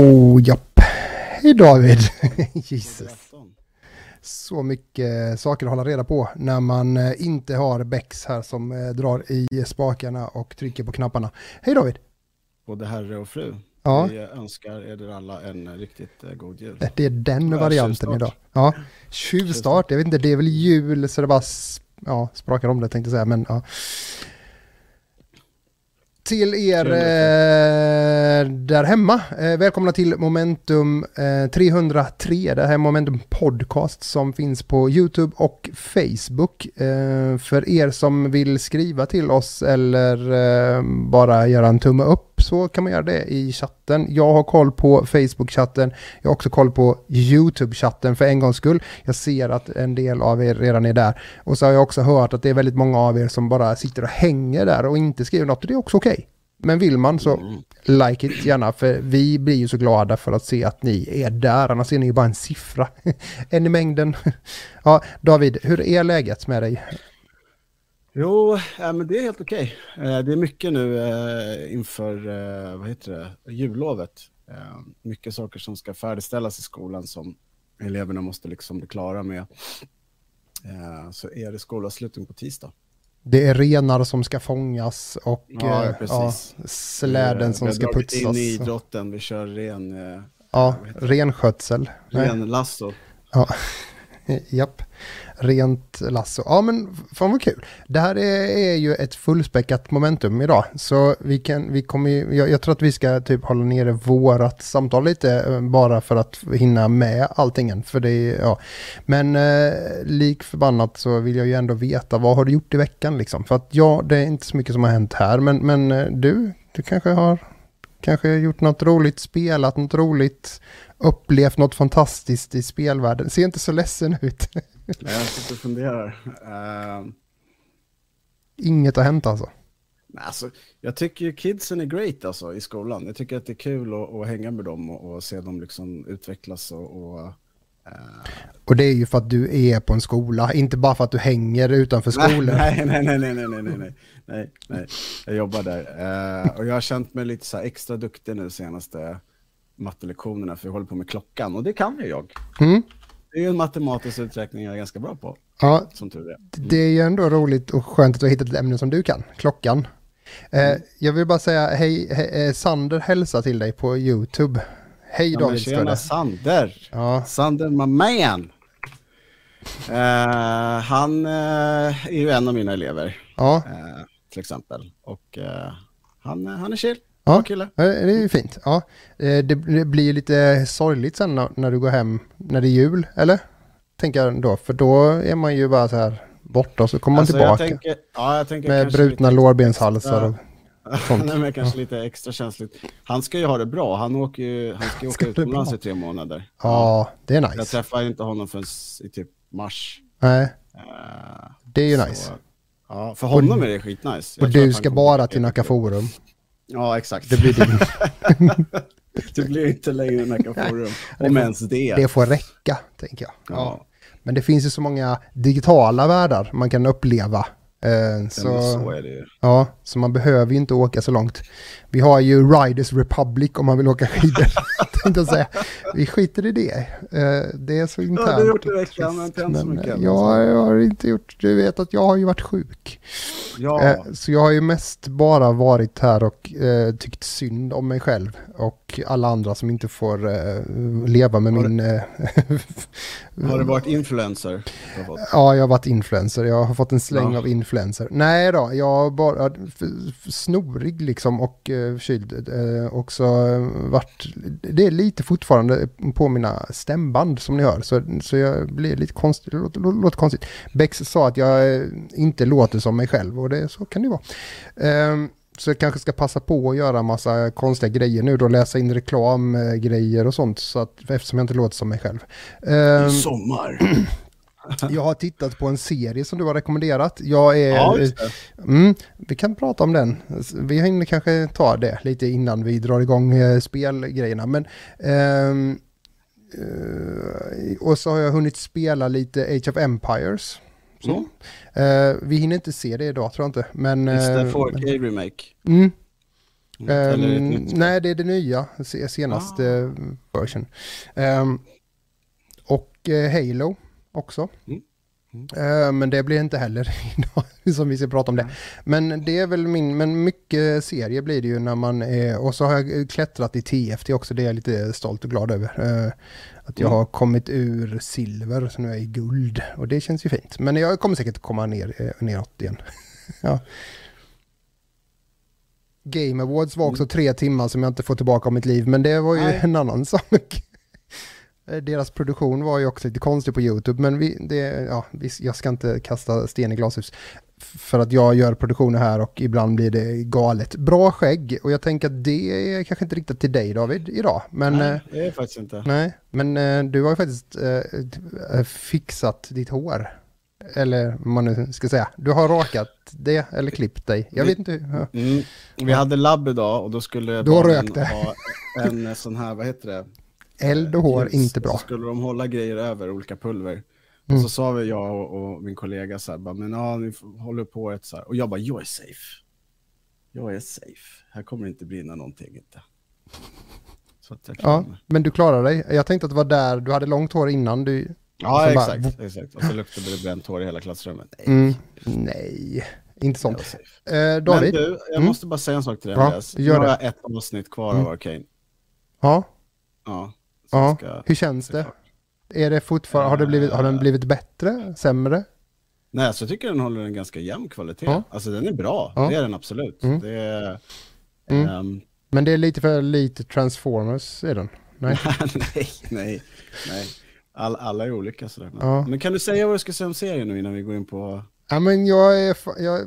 Oh, japp. Hej David. Jesus. Så mycket saker att hålla reda på när man eh, inte har Bex här som eh, drar i spakarna och trycker på knapparna. Hej David. Både herre och fru. Ja. Vi önskar er alla en riktigt eh, god jul. Det är den varianten tjuvstart. idag. Ja, tjuvstart. Jag vet inte, det är väl jul så det bara ja, sprakar om det tänkte jag säga. Men, ja. Till er eh, där hemma, eh, välkomna till Momentum eh, 303. Det här är Momentum Podcast som finns på YouTube och Facebook. Eh, för er som vill skriva till oss eller eh, bara göra en tumme upp så kan man göra det i chatten. Jag har koll på Facebook-chatten. Jag har också koll på YouTube-chatten för en gångs skull. Jag ser att en del av er redan är där. Och så har jag också hört att det är väldigt många av er som bara sitter och hänger där och inte skriver något. Det är också okej. Men vill man så Mm. like it gärna för vi blir ju så glada för att se att ni är där. Annars är ni ju bara en siffra. en i mängden. ja, David, hur är läget med dig? Jo, äh, men det är helt okej. Eh, det är mycket nu eh, inför, eh, vad heter det, jullovet. Eh, mycket saker som ska färdigställas i skolan som eleverna måste liksom bli klara med. Eh, så är det skolavslutning på tisdag. Det är renar som ska fångas och Ja, eh, precis. släden Eh, som vi har ska putsas. in i idrotten, vi kör ren, eh, Ja, renskötsel. Nej. ren lasso. Ja, Eh, japp. Rent lasso. Ja, men fan vad kul. Det här är, är ju ett fullspäckat momentum idag. Så vi kan, vi kommer ju, jag, jag tror att vi ska typ hålla nere vårat samtal lite eh, bara för att hinna med allting. För det är, ja. Men eh, lik förbannat så vill jag ju ändå veta vad har du gjort i veckan liksom. För att ja, det är inte så mycket som har hänt här. Men, men eh, du, du kanske har kanske gjort något roligt, spelat något roligt, upplevt något fantastiskt i spelvärlden. Ser inte så ledsen ut. Jag sitter och funderar. Eh, Inget har hänt alltså. Alltså, jag tycker ju kidsen är great alltså, i skolan. Jag tycker att det är kul att, att hänga med dem och, och se dem liksom utvecklas. Och, och, eh, Och det är ju för att du är på en skola, inte bara för att du hänger utanför skolan. nej, nej, nej, nej, nej, nej, nej, nej, nej, nej, jag jobbar där. Eh, och jag har känt mig lite så extra duktig nu senaste mattelektionerna för jag håller på med klockan och det kan ju jag. Mm. Det är ju en matematisk uträkning jag är ganska bra på, Ja, som tur är. det är ju ändå roligt och skönt att du har hittat ett ämne som du kan, klockan. Eh, jag vill bara säga hej, he, eh, Sander hälsa till dig på YouTube. Hej Ja, David, tjena. Sander! Ja, Sander, my man! Eh, han eh, är ju en av mina elever, ja, eh, till exempel. Och han, han är chill, Ja. kille. det är ju fint. Ja, eh, det, blir ju lite sorgligt sen när, du går hem, när det är jul, eller? Tänker jag då, för då är man ju bara så här borta och så kommer man Alltså, jag tillbaka. tänker, ja, jag tänker med brutna lite- lårbenshalsar och... sånt. Nej, men kanske lite extra känsligt. Han ska ju ha det bra, han, åker ju, han ska ju åka utomlands i tre månader. Ja, det är Jag nice. träffar inte honom förrän i typ mars. Nej, Eh, det är ju så- nice. Ja, för honom är det skitnice. Jag Och du ska bara till Nacka. Forum. Ja, exakt. Det blir din. Det blir inte längre Nacka Forum. Om ens det. Det får räcka, tänker jag. Ja. Ja. Men det finns ju så många digitala världar man kan uppleva. Eh, så, så är det ju. ja, så man behöver ju inte åka så långt. Vi har ju Riders Republic om man vill åka skidor. tänkte jag säga. Vi skiter i det. Eh, det är så internt. Ja, det har gjort i och veckan, men inte så mycket. eh, än, Ja, alltså. jag har inte gjort, du vet att jag har ju varit sjuk. Ja, Eh, Så jag har ju mest bara varit här och eh, tyckt synd om mig själv och alla andra som inte får eh, leva med Har min... Eh, har du varit influencer? Du ja, jag har varit influencer. Jag har fått en släng Ja. av influencer. Nej då, jag har bara snorig liksom och eh, förkyld. Eh, och så eh, varit... Det är lite fortfarande på mina stämband som ni hör. Så, så jag blir lite konstigt. Låter, låter konstigt. Bex sa att jag eh, inte låter som mig själv och det, så kan det vara. Ehm, så jag kanske ska passa på att göra massa konstiga grejer nu då, läsa in reklamgrejer och sånt, så att, eftersom jag inte låter som mig själv. Ehm, Sommar. jag har tittat på en serie som du har rekommenderat. Jag är... Ja, det. Mm, vi kan prata om den. Vi hinner kanske ta det lite innan vi drar igång eh, spelgrejerna. Men, ehm, eh, och så har jag hunnit spela lite Age of Empires. Så. Mm. Eh, vi hinner inte se det idag tror jag inte. Men, It's eh, the 4K remake. Mm. Spel. nej, det är det nya, se- senaste version. Ehm, och eh, Halo också. Mm. Mm. Ehm, men det blir inte heller idag som vi ska prata om det. Men det är väl min, men mycket serier blir det ju när man är, och så har jag klättrat i TFT också, det är jag lite stolt och glad över. Ehm, att jag Mm. har kommit ur silver, så nu är jag i guld. Och det känns ju fint. Men jag kommer säkert komma ner, eh, neråt igen. ja. Game Awards var också tre timmar som jag inte får tillbaka av mitt liv, men det var ju Nej. en annan sak. Eh, Deras produktion var ju också lite konstig på YouTube, men vi, det, ja, jag ska inte kasta sten i glashus. För att jag gör produktioner här och ibland blir det galet. Bra skägg, och jag tänker att det är kanske inte riktigt till dig David idag. Men, nej, Nej, det är faktiskt inte. nej, men eh, du har ju faktiskt eh, eh, fixat ditt hår. Eller vad man nu ska säga. Du har rakat det eller klippt dig. Jag vet inte hur. Ja. Mm. Vi hade labb idag och då skulle Då barnen ha en sån här, vad heter det? Eld och hår, ljus. inte Och Så bra. skulle de hålla grejer över, olika pulver. Mm. Och så sa vi jag och, och min kollega så här, bara, men ja, ni håller på ett så här. Och jag bara, jag är safe. Jag är safe. Här kommer det inte brinna någonting inte. Så att jag Ja, men du klarar dig. Jag tänkte att det var där, du hade långt hår innan du... ja så bara- exakt, exakt. Och så luktade det bränt hår i hela klassrummet. Nej, Mm, nej, inte sånt. Eh, David? Men du, jag Mm. måste bara säga en sak till dig Ja, Andreas. Nu gör har jag ett avsnitt kvar Mm. av Arcane. Ja, Ja. Ja. ska- hur känns det? Är det fortfarande, har, det blivit, har den blivit bättre, sämre? Nej, alltså jag tycker den håller en ganska jämn kvalitet. Ja. Alltså den är bra, Ja. det är den absolut. Mm. Det är... Mm. ehm, Men det är lite för lite Transformers är den. Nej. nej, nej, nej. All, alla är olika sådär. Men, Ja. men kan du säga vad du ska säga om serien nu innan vi går in på... Ja men jag är, jag,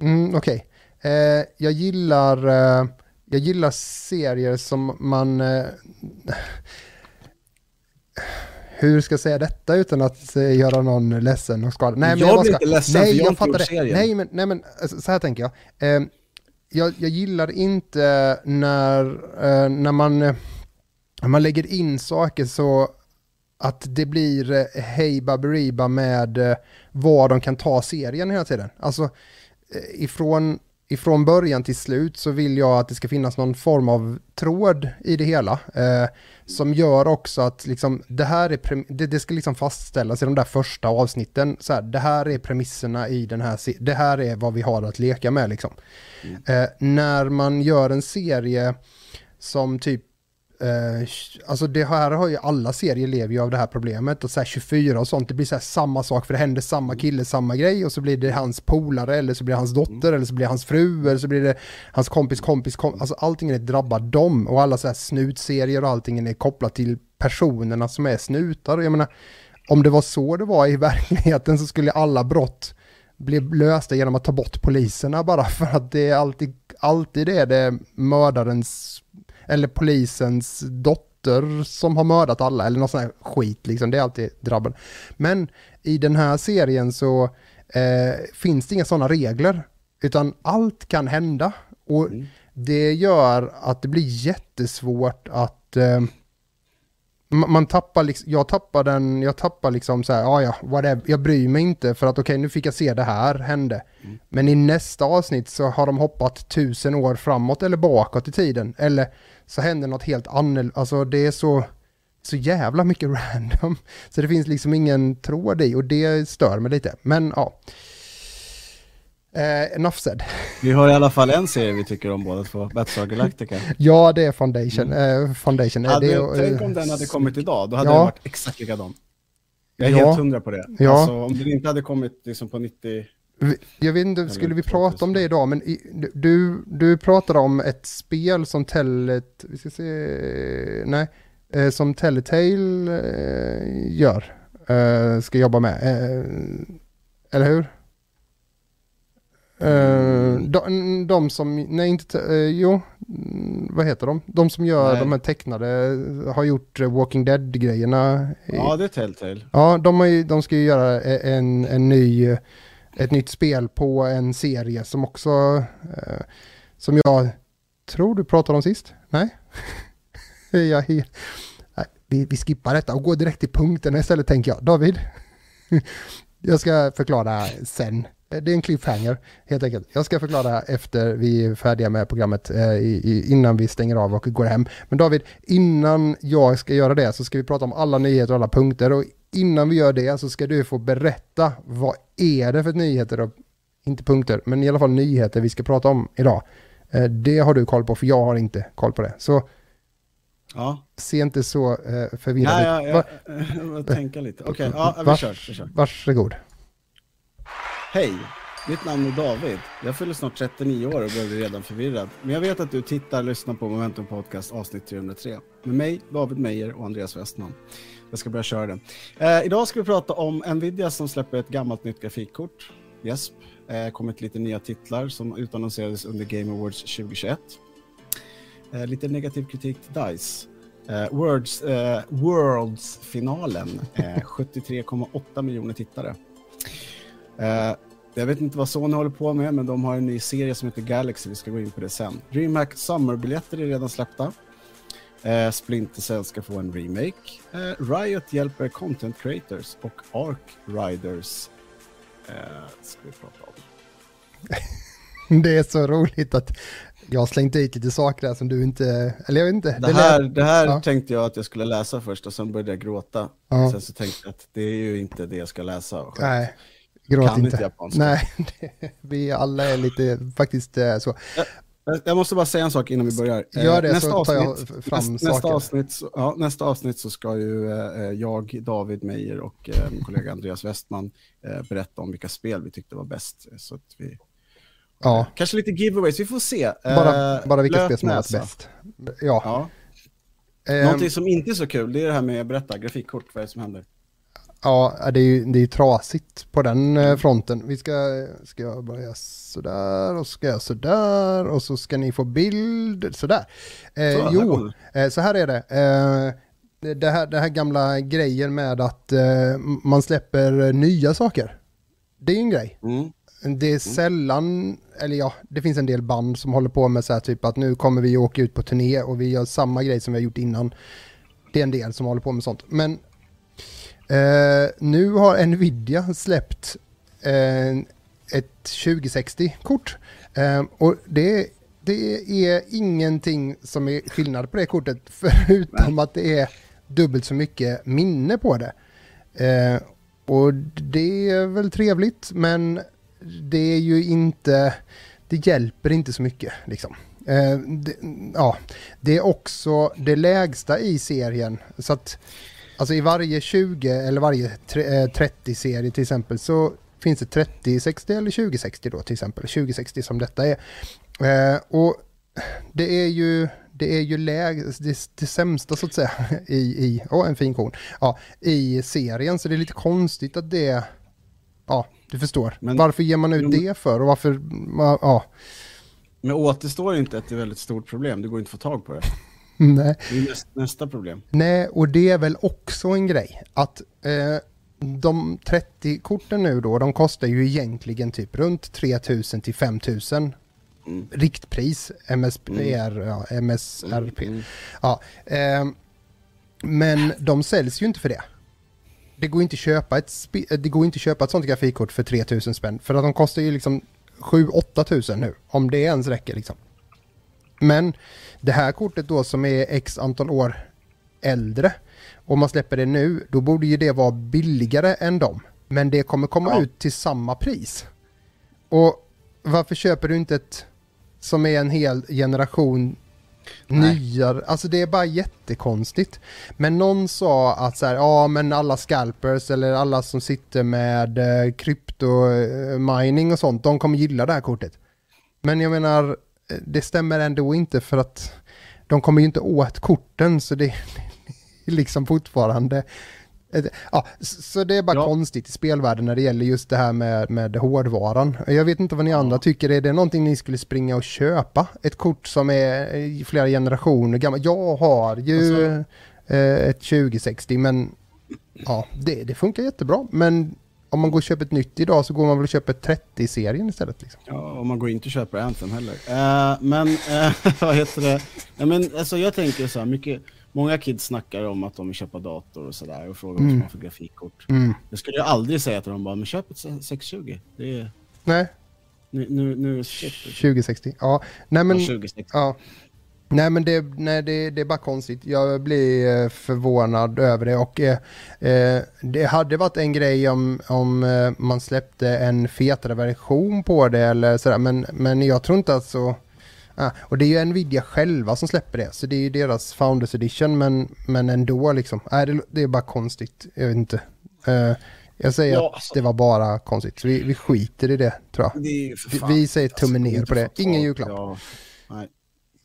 mm, okej. Eh, jag gillar, eh, jag gillar serier som man, eh, hur ska jag säga detta utan att eh, göra någon ledsen och skadad? Nej, Jag bara blir ska- inte ledsen, nej, för jag inte fattar det. serien. Nej, men, nej, men alltså, så här tänker jag. Eh, jag, jag gillar inte när, eh, när man, eh, när man lägger in saker så att det blir eh, hej baberiba med eh, var de kan ta serien hela tiden. Alltså eh, ifrån, ifrån början till slut så vill jag att det ska finnas någon form av tråd i det hela. Eh, som gör också att liksom, det här är det, det ska liksom fastställas i de där första avsnitten. Så här, det här är premisserna i den här det här är vad vi har att leka med liksom. Eh, när man gör en serie som typ Eh, alltså det här har ju alla serier lever ju av det här problemet och så här 24 och sånt det blir så här samma sak för det händer samma kille samma grej och så blir det hans polare eller så blir det hans dotter eller så blir det hans fru eller så blir det hans kompis kompis kom alltså allting är drabbar dem och alla så här snutserier och allting är kopplat till personerna som är snutar. Jag menar om det var så det var i verkligheten så skulle alla brott bli lösta genom att ta bort poliserna bara för att det är alltid alltid är det mördarens eller polisens dotter som har mördat alla eller något sånt här skit liksom, det är alltid drabben. Men i den här serien så eh, finns det inga sådana regler, utan allt kan hända och Mm. det gör att det blir jättesvårt att eh, man tappar liksom, jag tappar den, jag tappar liksom så här, ja ja, whatever, jag bryr mig inte för att okej nu fick jag se det här hände. Mm. Men i nästa avsnitt så har de hoppat tusen år framåt eller bakåt i tiden. Eller så händer något helt annorlunda, alltså det är så, så jävla mycket random. Så det finns liksom ingen tråd i och det stör mig lite. Men ja. Eh, enough said. Vi har i alla fall en serie vi tycker om båda två, Battlestar Galactica. Ja, det är Foundation. Eh, foundation. Eh, Hade, det, tänk om den hade kommit idag, då hade Ja. den varit exakt likadan. Jag är Ja. helt hundra på det. Ja. Alltså, om den inte hade kommit liksom på 90... Vi- Jag vet inte, skulle vi 2000. prata om det idag, men i, du, du pratade om ett spel som Tellet, vi ska se, nej, eh, som Telltale eh, gör, eh, ska jobba med, eh, eller hur? Eh, de, de som, nej inte, te- eh, jo, mm, vad heter de? De som gör Nej. de här tecknade, har gjort eh, Walking Dead-grejerna. Ja, det är Telltale. Ja, de, ju, de ska ju göra en, en ny, ett nytt spel på en serie som också, eh, som jag tror du pratade om sist. Nej? jag, nej vi, vi skippar detta och går direkt till punkten istället tänker jag. David? jag ska förklara sen. Det är en cliffhanger, helt enkelt. Jag ska förklara efter vi är färdiga med programmet, eh, i, innan vi stänger av och går hem. Men David, innan jag ska göra det så ska vi prata om alla nyheter och alla punkter. Och innan vi gör det så ska du få berätta vad är det för nyheter, och, inte punkter, men i alla fall nyheter vi ska prata om idag. Eh, det har du koll på, för jag har inte koll på det. Så Ja. se inte så eh, förvirrad ut. jag, Va- jag, jag, tänka lite. Okej, ja, vi kör, vi kör. Varsågod. Hej, mitt namn är David. Jag fyller snart 39 år och börjar redan förvirrad. Men jag vet att du tittar och lyssnar på Momentum Podcast avsnitt 303. Med mig, David Meijer och Andreas Westman. Jag ska börja köra den. Eh, idag ska vi prata om Nvidia som släpper ett gammalt nytt grafikkort. Jesp. Eh, kommit lite nya titlar som utannonserades under Game Awards 2021. Eh, lite negativ kritik till DICE. Eh, Worlds, eh, Worlds-finalen. Eh, 73,8 miljoner tittare. Eh, jag vet inte vad Sony håller på med, men de har en ny serie som heter Galaxy. Vi ska gå in på det sen. DreamHack Summer-biljetter är redan släppta. Eh, Splinter Cell ska få en remake. Eh, Riot hjälper content creators och Ark Riders eh, ska vi prata om. Det är så roligt att jag har slängt dit lite saker där som du inte, eller jag vet inte. Det här, lät- det här ja. tänkte jag att jag skulle läsa först och sen började jag gråta. Ja. Sen så tänkte jag att det är ju inte det jag ska läsa. Nej, gråt Kan inte. japanska. Nej, det, vi alla är lite faktiskt eh, så. Jag- Jag måste bara säga en sak innan vi börjar. Eh, Gör det, så tar jag avsnitt, fram nästa, nästa, saker. avsnitt, så- ja, nästa avsnitt så ska ju eh, jag, David Meijer och eh, min kollega Andreas Westman eh, berätta om vilka spel vi tyckte var bäst. Så att vi, Ja, kanske lite giveaways, vi får se. Eh, bara, bara vilka spel som är bäst. Ja. Ja. Ehm, Någonting som inte är så kul, det är det här med berätta, grafikkort, vad är det som händer? Ja, det är ju det är trasigt på den eh, fronten. Vi ska, ska jag börja sådär och så ska jag sådär och så ska ni få bild sådär. Eh, Så, jo, eh, så här är det. Eh, det- det, här, det här gamla grejen med att eh, man släpper nya saker. Det är ju en grej. Mm. Det är sällan, eller ja, det finns en del band som håller på med så här typ att nu kommer vi åka ut på turné och vi gör samma grej som vi har gjort innan. Det är en del som håller på med sånt. Men eh, nu har Nvidia släppt eh, ett 2060-kort. Eh, och det, det är ingenting som är skillnad på det kortet förutom att det är dubbelt så mycket minne på det. Eh, och det är väl trevligt men det är ju inte, det hjälper inte så mycket liksom. Eh, det, ja, det är också det lägsta i serien. Så att alltså i varje 20 eller varje tre- eh, 30-serie till exempel så finns det 3060 eller 2060 då till exempel. 2060 som detta är. Eh, och det är ju det är ju läg, det, det sämsta så att säga i, i åh, en fin kon, ja, i serien. Så det är lite konstigt att det, ja, du förstår. Men- varför ger man ut Jo. det för och varför, ja, Men återstår inte ett väldigt stort problem, det går inte att få tag på det. nej. Det är nästa, nästa problem. Nej, och det är väl också en grej att eh, de 30-korten nu då, de kostar ju egentligen typ runt 3000 till 5000 Mm. riktpris, MSPR, ja, MSRP. Mm. Ja, ehm, men de säljs ju inte för det. Det går inte att köpa ett, det går inte köpa ett sånt grafikkort för 3000 spänn. För att de kostar ju liksom 7-8 tusen nu. Om det ens räcker liksom. Men det här kortet då som är x antal år äldre. Om man släpper det nu, då borde ju det vara billigare än dem. Men det kommer komma Ja. ut till samma pris. Och varför köper du inte ett som är en hel generation Nej. nyare? Alltså det är bara jättekonstigt. Men någon sa att så här, ja men alla scalpers eller alla som sitter med eh, krypto eh, mining och sånt, de kommer gilla det här kortet. Men jag menar, det stämmer ändå inte för att de kommer ju inte åt korten så det är liksom fortfarande Ja, så det är bara Ja. konstigt i spelvärlden när det gäller just det här med, med hårdvaran. Jag vet inte vad ni andra tycker, är det någonting ni skulle springa och köpa? Ett kort som är flera generationer gammalt. Jag har ju Alltså- eh, ett 2060 men ja, det, det funkar jättebra. Men om man går och köper ett nytt idag så går man väl och köper 30-serien istället. Liksom. Ja, och man går inte och köper Anthem heller. Eh, men eh, vad heter det? Nej, men, alltså, jag tänker så här, mycket, många kids snackar om att de vill köpa dator och sådär och frågar vad Mm. de har för grafikkort. Mm. Jag skulle ju aldrig säga till dem bara, men köp ett 620. Det är, Nej, Nu, nu, nu shit. 2060. Ja, nej men... Ja, 2060. Ja. Nej men det, nej, det, det är bara konstigt. Jag blir eh, förvånad över det och eh, eh, det hade varit en grej om, om eh, man släppte en fetare version på det eller sådär men, men jag tror inte att så... Ah, och det är ju Nvidia själva som släpper det så det är ju deras Founders Edition men, men ändå liksom. Nej, det, det är bara konstigt. Jag vet inte. Eh, jag säger Ja, att alltså- det var bara konstigt så vi, vi skiter i det tror jag. Det Vi- säger tummen ner inte på det. Ingen julklapp. Ja, nej.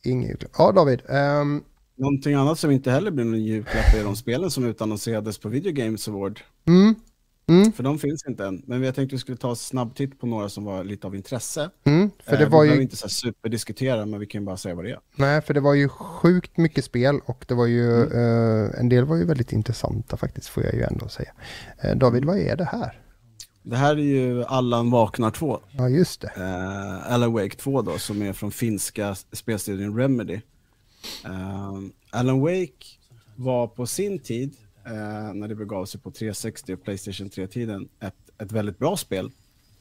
Ingen julklapp. Ja David. ehm, Någonting annat som inte heller blir någon julklapp är de spelen som utannonserades på Video Games Award. mm, mm. För de finns inte än. Men jag tänkte vi skulle ta en snabb titt på några som var lite av intresse. Mm, för Eh, det vi var ju, inte så superdiskutera, men vi kan bara säga vad det är. nej, för det var ju sjukt mycket spel och det var ju, Mm. eh, en del var ju väldigt intressanta faktiskt får jag ju ändå säga. Eh, David, vad är det här? Det här är ju Allan vaknar 2. Ja, just det. Uh, Alan Wake 2 då, som är från finska spelstudion Remedy. Eh, Alan Wake var på sin tid, eh, när det begav sig på 360 och Playstation 3-tiden, ett, ett väldigt bra spel.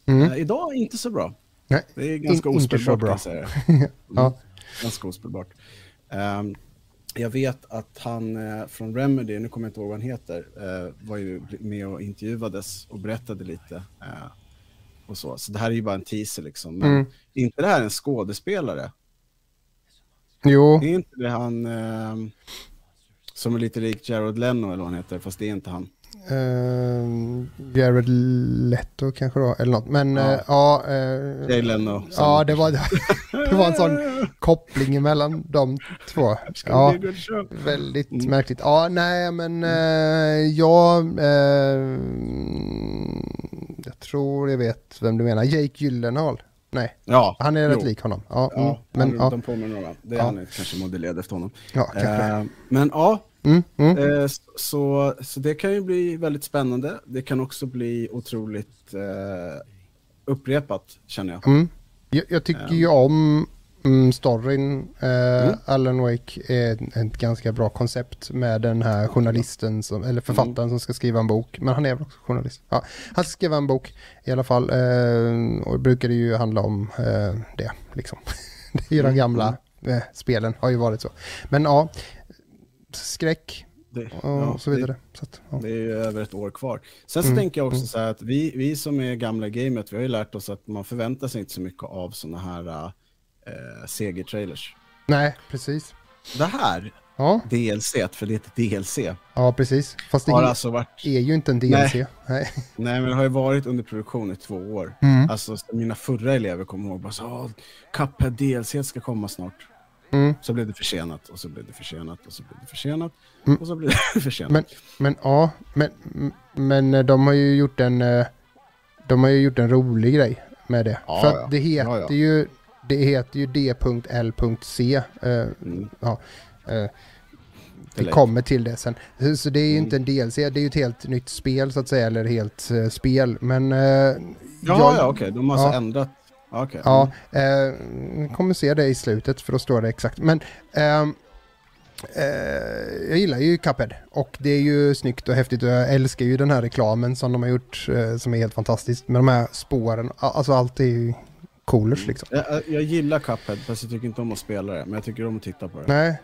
Mm. Eh, idag inte så bra. Nej, Det är ganska In- inte så ospelbart bra. säga. Mm, Ja. Ganska ospelbart. Ehm, jag vet att han eh, från Remedy, nu kommer jag inte ihåg vad han heter, eh, var ju med och intervjuades och berättade lite. eh, och så. så det här är ju bara en teaser liksom. Men Mm. inte det här en skådespelare? Jo, Är inte det han som är lite lik Jared Leno eller vad han heter, fast det är inte han. Uh, Jared Leto kanske då, eller något. Men Ja. ja, ja, eh, Jay Leno. ja det, var, det var en sån koppling mellan de två. Ja. Väldigt Mm. märkligt. Ja, nej men eh, ja, eh, jag tror jag vet vem du menar. Jake Gyllenhaal. Nej, Ja, han är rätt jo. lik honom. Ja, mm, Ja, men men ja, de påminner några. Det är Ja. han är kanske modellerad efter honom. ja, kanske. Eh, men ja, Mm, mm. eh, så, så det kan ju bli väldigt spännande. Det kan också bli otroligt eh, upprepat, känner jag. Mm. Jag, jag tycker ju om mm, storyn. Eh, Mm. Alan Wake är ett, ganska bra koncept med den här journalisten, som, eller författaren Mm. som ska skriva en bok. Men han är väl också journalist. Ja, han ska skriva en bok i alla fall. Eh, och det brukar det ju handla om eh, det, liksom. det är ju de Mm, gamla eh, spelen, har ju varit så. Men ja, skräck Det, och ja, så vidare. Så att, ja. Det, det är ju över ett år kvar. Sen så Mm, tänker jag också mm. så här att vi, vi som är gamla i gamet, vi har ju lärt oss att man förväntar sig inte så mycket av sådana här eh, segertrailers. Nej, precis. Det här, Ja, DLC, för det är ett DLC, ja, precis. Fast det har alltså varit, är ju inte en DLC. Nej. nej men det har ju varit under produktion i två år. Mm. Alltså mina förra elever kommer ihåg bara så "Åh, Cuphead DLC ska komma snart. Mm. Så blev det försenat och så blev det försenat och så blev det försenat Mm. och så blev det försenat. Men, men ja, men, men eh, de har ju gjort en, eh, de har ju gjort en rolig grej med det. Ja, För ja. det heter Ja, ja. ju, det heter ju D.L.C. Eh, Mm. ja, eh, vi kommer till det sen. Så- det är ju Mm. inte en DLC, det är ju ett helt nytt spel så att säga, eller helt eh, spel. Men eh, Jaha, jag- ja okej, de har alltså ja. ändrat. Okej. Ja, eh, kommer se det i slutet för då står det exakt. Men ehm, eh, jag gillar ju Cuphead och det är ju snyggt och häftigt och jag älskar ju den här reklamen som de har gjort eh, som är helt fantastiskt med de här spåren. Alltså allt är ju coolers liksom. Jag, jag gillar Cuphead, fast jag tycker inte om att spela det. Men jag tycker om att titta på det. Nej.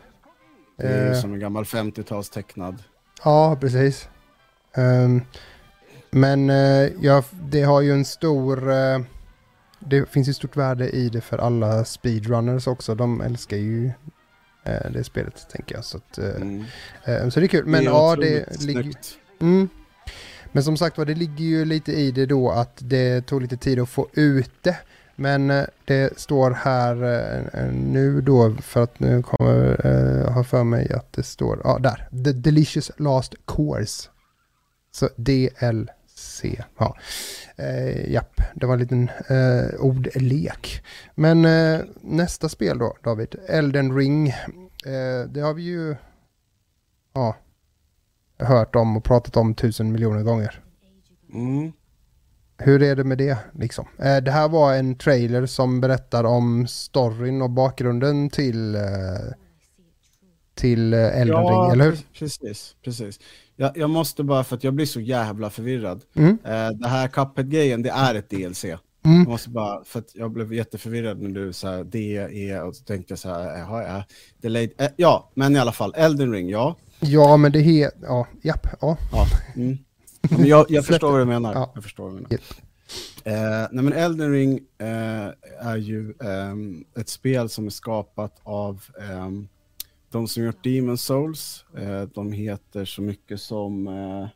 Det är ju Eh, som en gammal 50-tals tecknad. Ja, precis. Ehm, men eh, ja, det har ju en stor... det finns ju stort värde i det för alla speedrunners också. De älskar ju eh, det spelet, tänker jag. Så, att, eh, Mm. eh, så det är kul. Men är ja, det ligger... Mm. Men som sagt var, det ligger ju lite i det då att det tog lite tid att få ut det. Men det står här nu då, för att nu kommer jag ha för mig att det står, ja där, The Delicious Last Course. Så DLC, ja. Eh, japp, det var en liten eh, ordlek. Men eh, nästa spel då, David, Elden Ring. Eh, det har vi ju, ja, hört om och pratat om tusen miljoner gånger. Mm. Hur är det med det liksom? Eh, det här var en trailer som berättar om storyn och bakgrunden till eh, till eh, Elden Ring, eller hur? pre- precis. precis. Jag, jag måste bara, för att jag blir så jävla förvirrad. Mm. Eh, det här Cuphead-grejen, det är ett DLC. Mm. Jag måste bara, för att jag blev jätteförvirrad när du sa det är och så tänkte jag så här, jaha, ja, delayed, äh, ja, men i alla fall, Elden Ring, ja. Ja, men det är, ja, japp, ja. ja mm. men jag, jag förstår vad du menar. Ja. Jag förstår vad du menar. Yep. Eh, nej men Elden Ring eh, är ju eh, ett spel som är skapat av ehm, de som gjort Demon Souls. Eh, de heter så mycket som eh,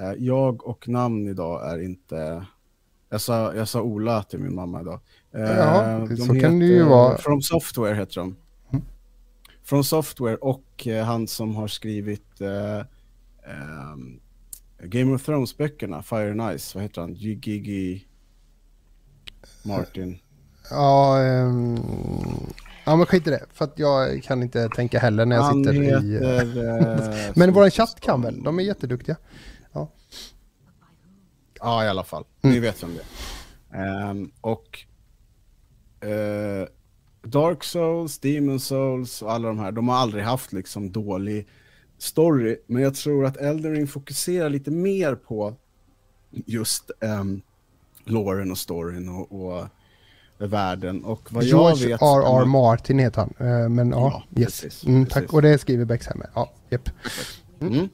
Eh, jag och namn idag är inte... Jag sa, jag sa Ola till min mamma idag. Ja, de så kan det ju vara. From Software heter de. Mm. From Software och han som har skrivit Game of Thrones-böckerna, Fire and Ice, vad heter han? Gigi Martin. Ja, um, ja men skit i det. För att jag kan inte tänka heller när jag han sitter heter, i... men våran chatt kan väl? De är jätteduktiga. Ja. Ja, i alla fall. Mm. Ni vet vem det. Um, och uh, Dark Souls, Demon Souls och alla de här, de har aldrig haft liksom dålig story. Men jag tror att Elden Ring fokuserar lite mer på just um, loren och storyn och, och världen. Och vad George jag vet... R.R. Martin heter han. Uh, men ja, ja yes. Precis, mm, precis. Tack. Och det skriver Bexheimer. Ja, japp. Mm.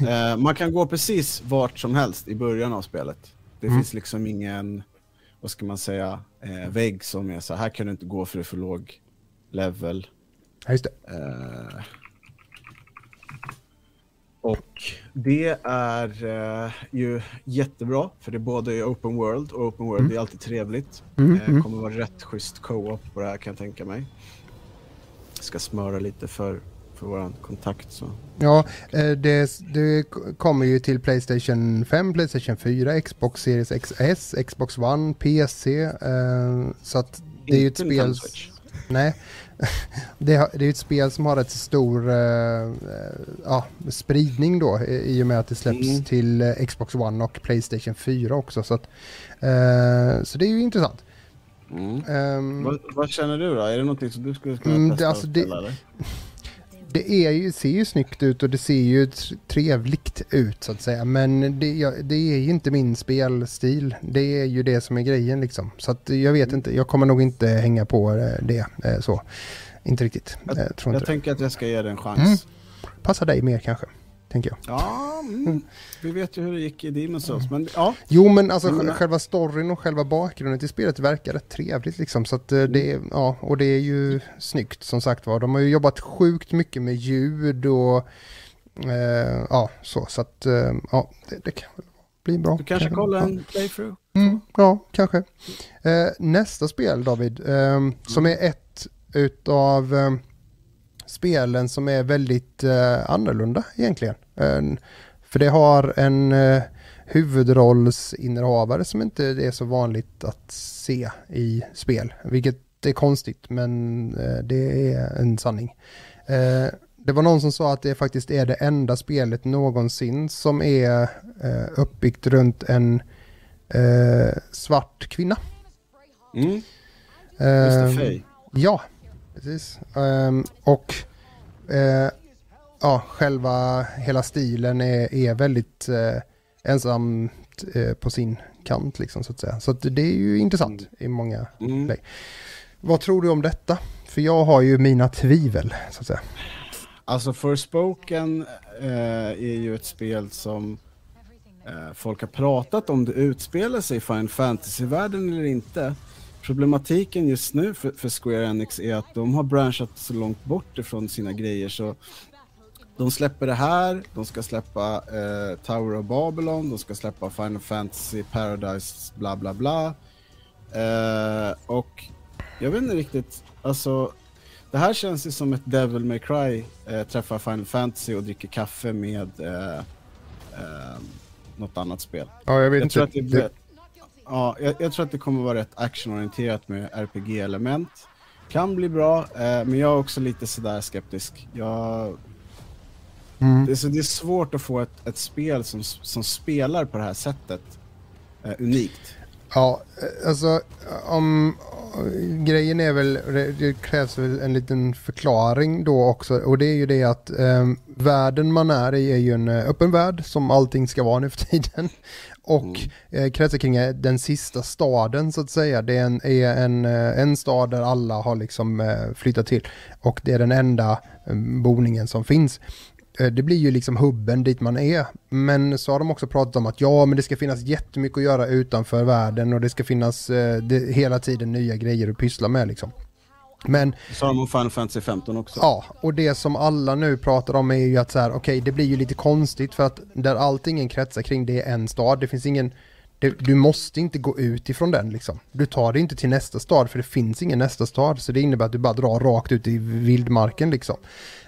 Eh, man kan gå precis vart som helst i början av spelet. Det mm. finns liksom ingen, vad ska man säga, eh, vägg som är så här kan du inte gå för det är för låg level. Ja, just det. Eh, och det är eh, ju jättebra, för det är både open world och open world mm. är alltid trevligt. Mm, eh, mm. kommer vara rätt schysst co-op på det här kan jag tänka mig. Jag ska smöra lite för för vår kontakt. Så. Ja, eh, det, det kommer ju till Playstation 5, Playstation 4, Xbox Series XS, Xbox One, PC. Eh, så att det är ju ett spel... Nej. Det, är ett spel som har rätt stor uh, ja, spridning då i och med att det släpps mm. till Xbox One och Playstation 4 också. Så, att, uh, så det är ju intressant. Mm. Um, vad, vad, känner du då? Är det någonting som du skulle kunna mm, testa? Det, alltså det, det är ju, ser ju snyggt ut och det ser ju trevligt ut så att säga. Men det, ja, det är ju inte min spelstil. Det är ju det som är grejen liksom. Så att jag vet inte, jag kommer nog inte hänga på eh, det eh, så. Inte riktigt. Jag, jag, jag tänker att jag ska ge det en chans. Mm. Passar dig mer kanske tänker jag. Ja, mm. vi vet ju hur det gick i Demon's Souls, men ja. Jo, men alltså mm. själva storyn och själva bakgrunden till spelet verkar rätt trevligt liksom. Så att eh, det, är, ja, och det är ju snyggt som sagt var. De har ju jobbat sjukt mycket med ljud och eh, ja, så. Så att eh, ja, det, det kan väl bli bra. Du kanske kollar en playthrough? Mm, ja, kanske. Eh, nästa spel David, eh, som är ett utav eh, spelen som är väldigt eh, annorlunda egentligen. En, för det har en eh, huvudrollsinnehavare som inte är så vanligt att se i spel. Vilket är konstigt men det är en sanning. Det var någon som sa att det faktiskt är det enda spelet någonsin som är eh, uppbyggt runt en eh, svart kvinna. Mm. Mr. Faye. Ja, precis. Um, och eh, ja, själva hela stilen är, är väldigt eh, ensamt eh, på sin kant liksom så att säga. Så att det är ju intressant mm. i många mm. lägen. Vad tror du om detta? För jag har ju mina tvivel så att säga. Alltså Forspoken eh, är ju ett spel som eh, folk har pratat om det utspelar sig i Final Fantasy-världen eller inte. Problematiken just nu för, för, Square Enix är att de har branchat så långt bort ifrån sina grejer så de släpper det här, de ska släppa eh, Tower of Babylon, de ska släppa Final Fantasy Paradise bla bla bla. Eh, och jag vet inte riktigt, alltså det här känns ju som ett Devil May Cry eh, träffar Final Fantasy och dricker kaffe med eh, eh, något annat spel. Ja, jag vet jag inte. Tror att det, Ja, jag, jag, tror att det kommer vara rätt actionorienterat med RPG-element. Kan bli bra, eh, men jag är också lite sådär skeptisk. Jag... Mm. Det, är så, det är svårt att få ett, ett spel som, som spelar på det här sättet eh, unikt. Ja, alltså om... Grejen är väl, det krävs väl en liten förklaring då också och det är ju det att eh, världen man är i är ju en eh, öppen värld som allting ska vara nu för tiden. Och mm. eh, kretsar kring eh, den sista staden så att säga. Det är en, är en, eh, en stad där alla har liksom eh, flyttat till. Och det är den enda boningen som finns. Eh, det blir ju liksom hubben dit man är. Men så har de också pratat om att ja, men det ska finnas jättemycket att göra utanför världen och det ska finnas eh, det, hela tiden nya grejer att pyssla med liksom. Men... Sa de om Final Fantasy 15 också? Ja, och det som alla nu pratar om är ju att så här, okej, okay, det blir ju lite konstigt för att där allting kretsar kring det är en stad, det finns ingen det, du måste inte gå ut ifrån den liksom. Du tar det inte till nästa stad för det finns ingen nästa stad. Så det innebär att du bara drar rakt ut i vildmarken liksom.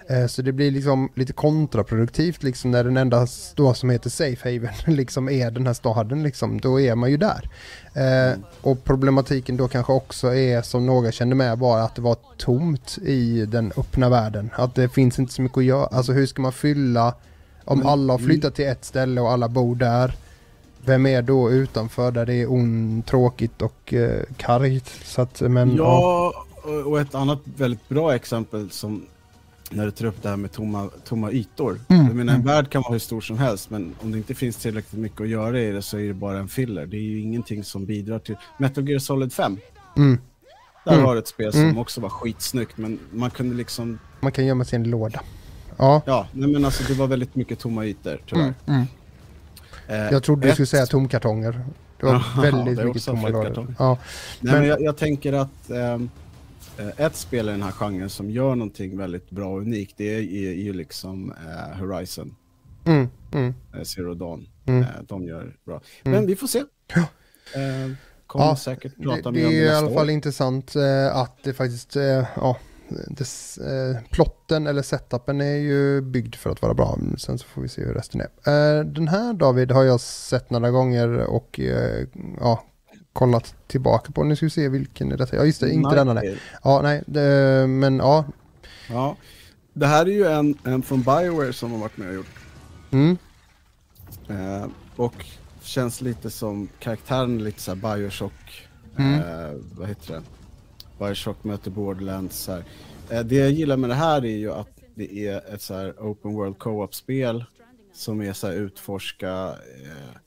Eh, så det blir liksom lite kontraproduktivt liksom när den enda stad som heter Safe Haven liksom är den här staden liksom. Då är man ju där. Eh, och problematiken då kanske också är som några kände med bara att det var tomt i den öppna världen. Att det finns inte så mycket att göra. Alltså hur ska man fylla om alla har flyttat till ett ställe och alla bor där vem är då utanför där det är on, tråkigt och eh, kargt? Så att, men, ja, ja, och ett annat väldigt bra exempel som när du tar upp det här med tomma, tomma ytor. Mm. Jag menar, en mm. värld kan vara hur stor som helst, men om det inte finns tillräckligt mycket att göra i det så är det bara en filler. Det är ju ingenting som bidrar till... Metal Gear Solid 5. Mm. Där mm. var det ett spel som mm. också var skitsnyggt, men man kunde liksom... Man kan gömma sig i en låda. Ja, ja nej, men alltså det var väldigt mycket tomma ytor, tyvärr. Mm. Eh, jag trodde ett... du skulle säga tomkartonger. Det var ja, väldigt det mycket tomma lådor. Ja. Nej, men... men jag, jag, tänker att ehm, eh, ett spel i den här genren som gör någonting väldigt bra och unikt, det är, ju liksom eh, Horizon. Mm, mm. Eh, Zero Dawn. Mm. Eh, de gör bra. Men mm. vi får se. Ja. Eh, kommer ja, säkert prata det, mer om det Det är i alla fall intressant att det faktiskt, ja, dess, eh, plotten eller setupen är ju byggd för att vara bra. Sen så får vi se hur resten är. Eh, den här David har jag sett några gånger och eh, ja, kollat tillbaka på. Nu ska vi se vilken är detta. Ja just det, inte denna nej. Ja nej, det, men ja. Ja, det här är ju en, en från Bioware som har varit med och gjort. Mm. Eh, och känns lite som karaktären lite så här Bioshock. Mm. Eh, vad heter det? Bioshock möter Borderlands. Så här. Eh, det jag gillar med det här är ju att det är ett så här open world co-op-spel som är så här utforska. Eh,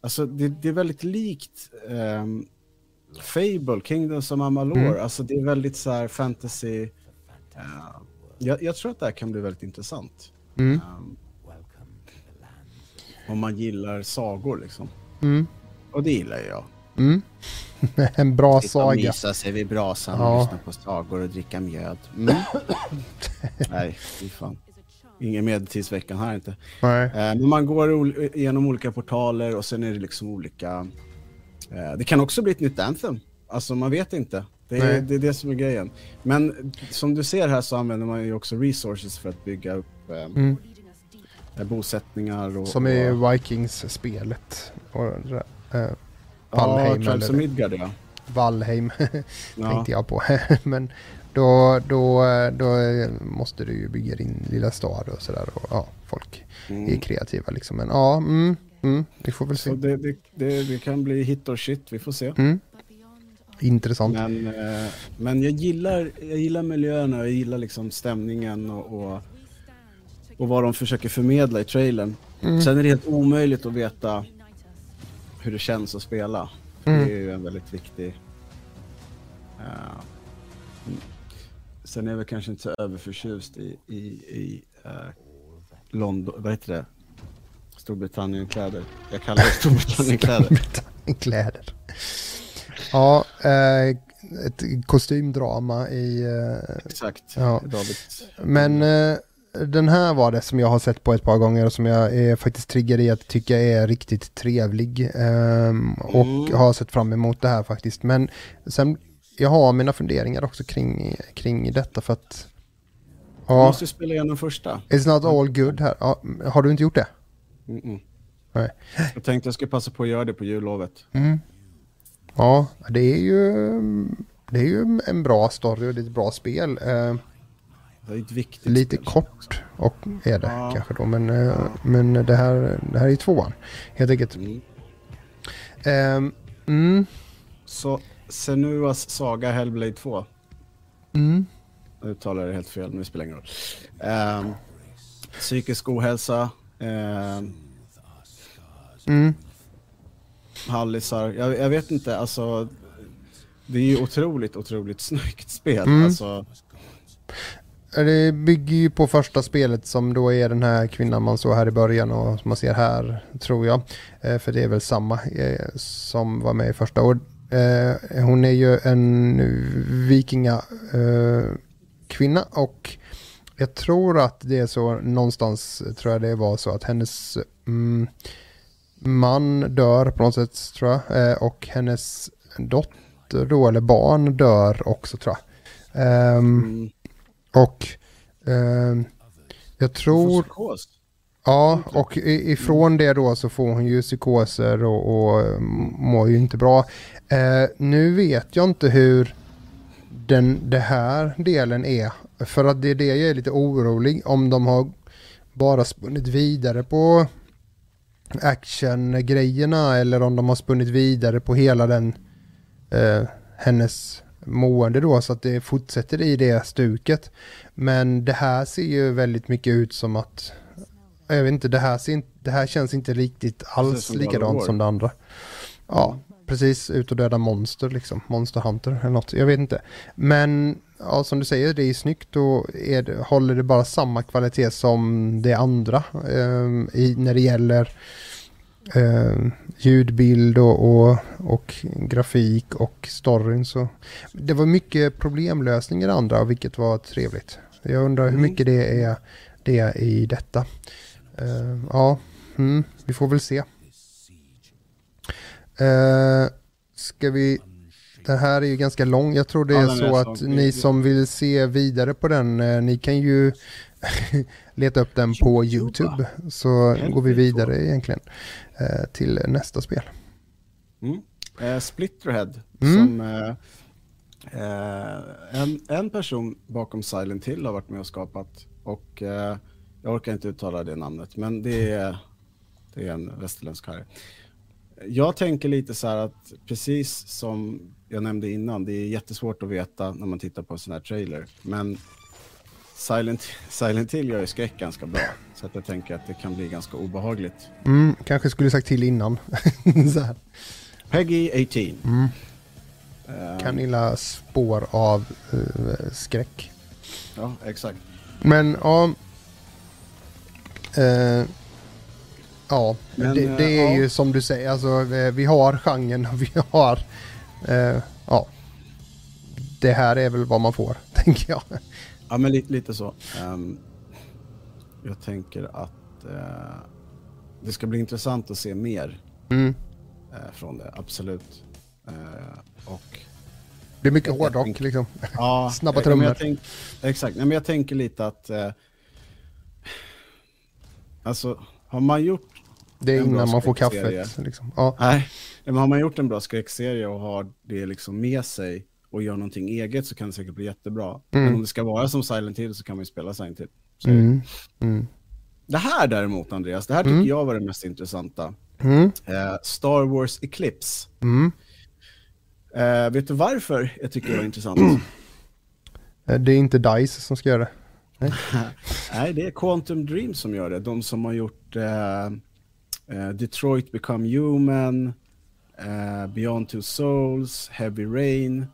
alltså det, det, är väldigt likt eh, Fable, Kingdoms of Amalur. Mm. Alltså det är väldigt så här fantasy. Eh, jag, jag, tror att det här kan bli väldigt intressant. Mm. Um, om man gillar sagor liksom. Mm. Och det gillar jag. Mm. en bra Sitta saga. Sitta och mysa sig vid brasan ja. och lyssna på sagor och dricka mjöd. Mm. Nej, fy fan. Ingen medeltidsveckan här inte. Nej. Eh, men man går igenom olika portaler och sen är det liksom olika... Eh, det kan också bli ett nytt Anthem. Alltså man vet inte. Det är, det är, det som är grejen. Men som du ser här så använder man ju också resources för att bygga upp eh, mm. bosättningar. Och, som i Vikings-spelet. Och, Valheim. Ja, Tribes Midgard ja. Valheim tänkte jag på. Men då, då, då måste du ju bygga din lilla stad och sådär. Och ja, folk mm. är kreativa liksom. Men ja, mm, mm, vi får väl se. Det, det, det, det, kan bli hit or shit, vi får se. Mm. Intressant. Men, eh, men jag, gillar, jag gillar miljöerna, jag gillar liksom stämningen och, och, och vad de försöker förmedla i trailern. Mm. Sen är det helt omöjligt att veta hur det känns att spela. Mm. Det är ju en väldigt viktig... Uh, sen är jag väl kanske inte så överförtjust i, i, i uh, London, vad heter det? Storbritannien-kläder. Jag kallar det Storbritannien-kläder. Storbritannien-kläder. Ja, eh, ett kostymdrama i... Eh, Exakt, ja. Men eh, den här var det som jag har sett på ett par gånger och som jag är faktiskt triggad i att tycka är riktigt trevlig. Um, och mm. har sett fram emot det här faktiskt. Men sen, jag har mina funderingar också kring, kring detta för att... Ja, du måste spela igenom första. It's not all good här. Ja, har du inte gjort det? Mm -mm. Nej. Jag tänkte jag skulle passa på att göra det på jullovet. Mm. Ja, det är ju... Det är ju en bra story och det är ett bra spel. Uh, Lite spel. kort och är det ja. kanske då. Men, ja. men det, här, det här är tvåan helt enkelt. Mm. Um, Mm. Så Senuas Saga Hellblade 2. Mm. Uttalar jag det helt fel, men det spelar ingen roll. Um, psykisk ohälsa. Um, Mm. Hallisar. Jag, jag vet inte, alltså. Det är ju otroligt, otroligt snyggt spel. Mm. Alltså, det bygger ju på första spelet som då är den här kvinnan man såg här i början och som man ser här, tror jag. Eh, för det är väl samma eh, som var med i första. Och, eh, hon är ju en vikinga eh, kvinna och jag tror att det är så någonstans, tror jag det var så att hennes mm, man dör på något sätt tror jag. Eh, och hennes dotter då, eller barn dör också tror jag. Ehm, mm, och ehm, jag tror, ja, och ifrån det då så får hon ju psykoser och, och eh, mår ju inte bra. Eh, nu vet jag inte hur den det här delen är. För att det är det jag är lite orolig om de har bara spunnit vidare på actiongrejerna eller om de har spunnit vidare på hela den eh, hennes mående då så att det fortsätter i det stuket. Men det här ser ju väldigt mycket ut som att jag vet inte, det här, ser det här känns inte riktigt alls som likadant som det andra. Ja, precis. Ut och döda monster liksom. Monster Hunter eller något. Jag vet inte. Men ja, som du säger, det är snyggt och är det, håller det bara samma kvalitet som det andra ehm, i, när det gäller ljudbild och, och, och grafik och storyn. Så det var mycket problemlösning i det andra, vilket var trevligt. Jag undrar hur Mm. mycket det är, det är i detta. Ehm, ja, mm, vi får väl se. Uh, ska vi... Den här är ju ganska lång. Jag tror det Ja, är så att ni som vill se vidare på den, eh, ni kan ju leta upp den på YouTube. Så går vi vidare egentligen till nästa spel. Mm. Eh, Splitterhead, Mm. som eh, eh, en, en person bakom Silent Hill har varit med och skapat. Och eh, jag orkar inte uttala det namnet, men det är, det är en västerländsk herre. Jag tänker lite så här att precis som jag nämnde innan, det är jättesvårt att veta när man tittar på en sån här trailer. Men Silent, Silent Hill gör ju skräck ganska bra. Så att jag tänker att det kan bli ganska obehagligt. Mm, kanske skulle sagt till innan. så. Peggy 18. Mm. Eh, Kan illa spår av eh, skräck. Ja, exakt. Men ja... Eh, ja, Men, det, det är ja. ju som du säger, alltså eh, vi har genren och vi har... Ja. Det här är väl vad man får, tänker jag. Ja, men lite, lite så. Ehm, jag tänker att eh, det ska bli intressant att se mer Mm. eh, från det, absolut. Eh, och, Det är mycket hårdrock liksom. ja, Snabba men trummor. jag tänk, Exakt, Nej, men jag tänker lite att... Alltså, har man gjort... Det är innan man får kaffet. Liksom. Ja. Nej, men har man gjort en bra skräckserie och har det liksom med sig och gör någonting eget så kan det säkert bli jättebra. Mm. Men om det ska vara som Silent Hill så kan man ju spela Silent Hill. Mm. Mm. Det här däremot, Andreas, det här tycker Mm. jag var det mest intressanta. Mm. Eh, Star Wars Eclipse. Mm. Eh, vet du varför jag tycker det var intressant? Eh, Det är inte DICE som ska göra det. Nej, det är Quantum Dream som gör det. De som har gjort eh, eh, Detroit Become Human, eh, Beyond Two Souls, Heavy Rain.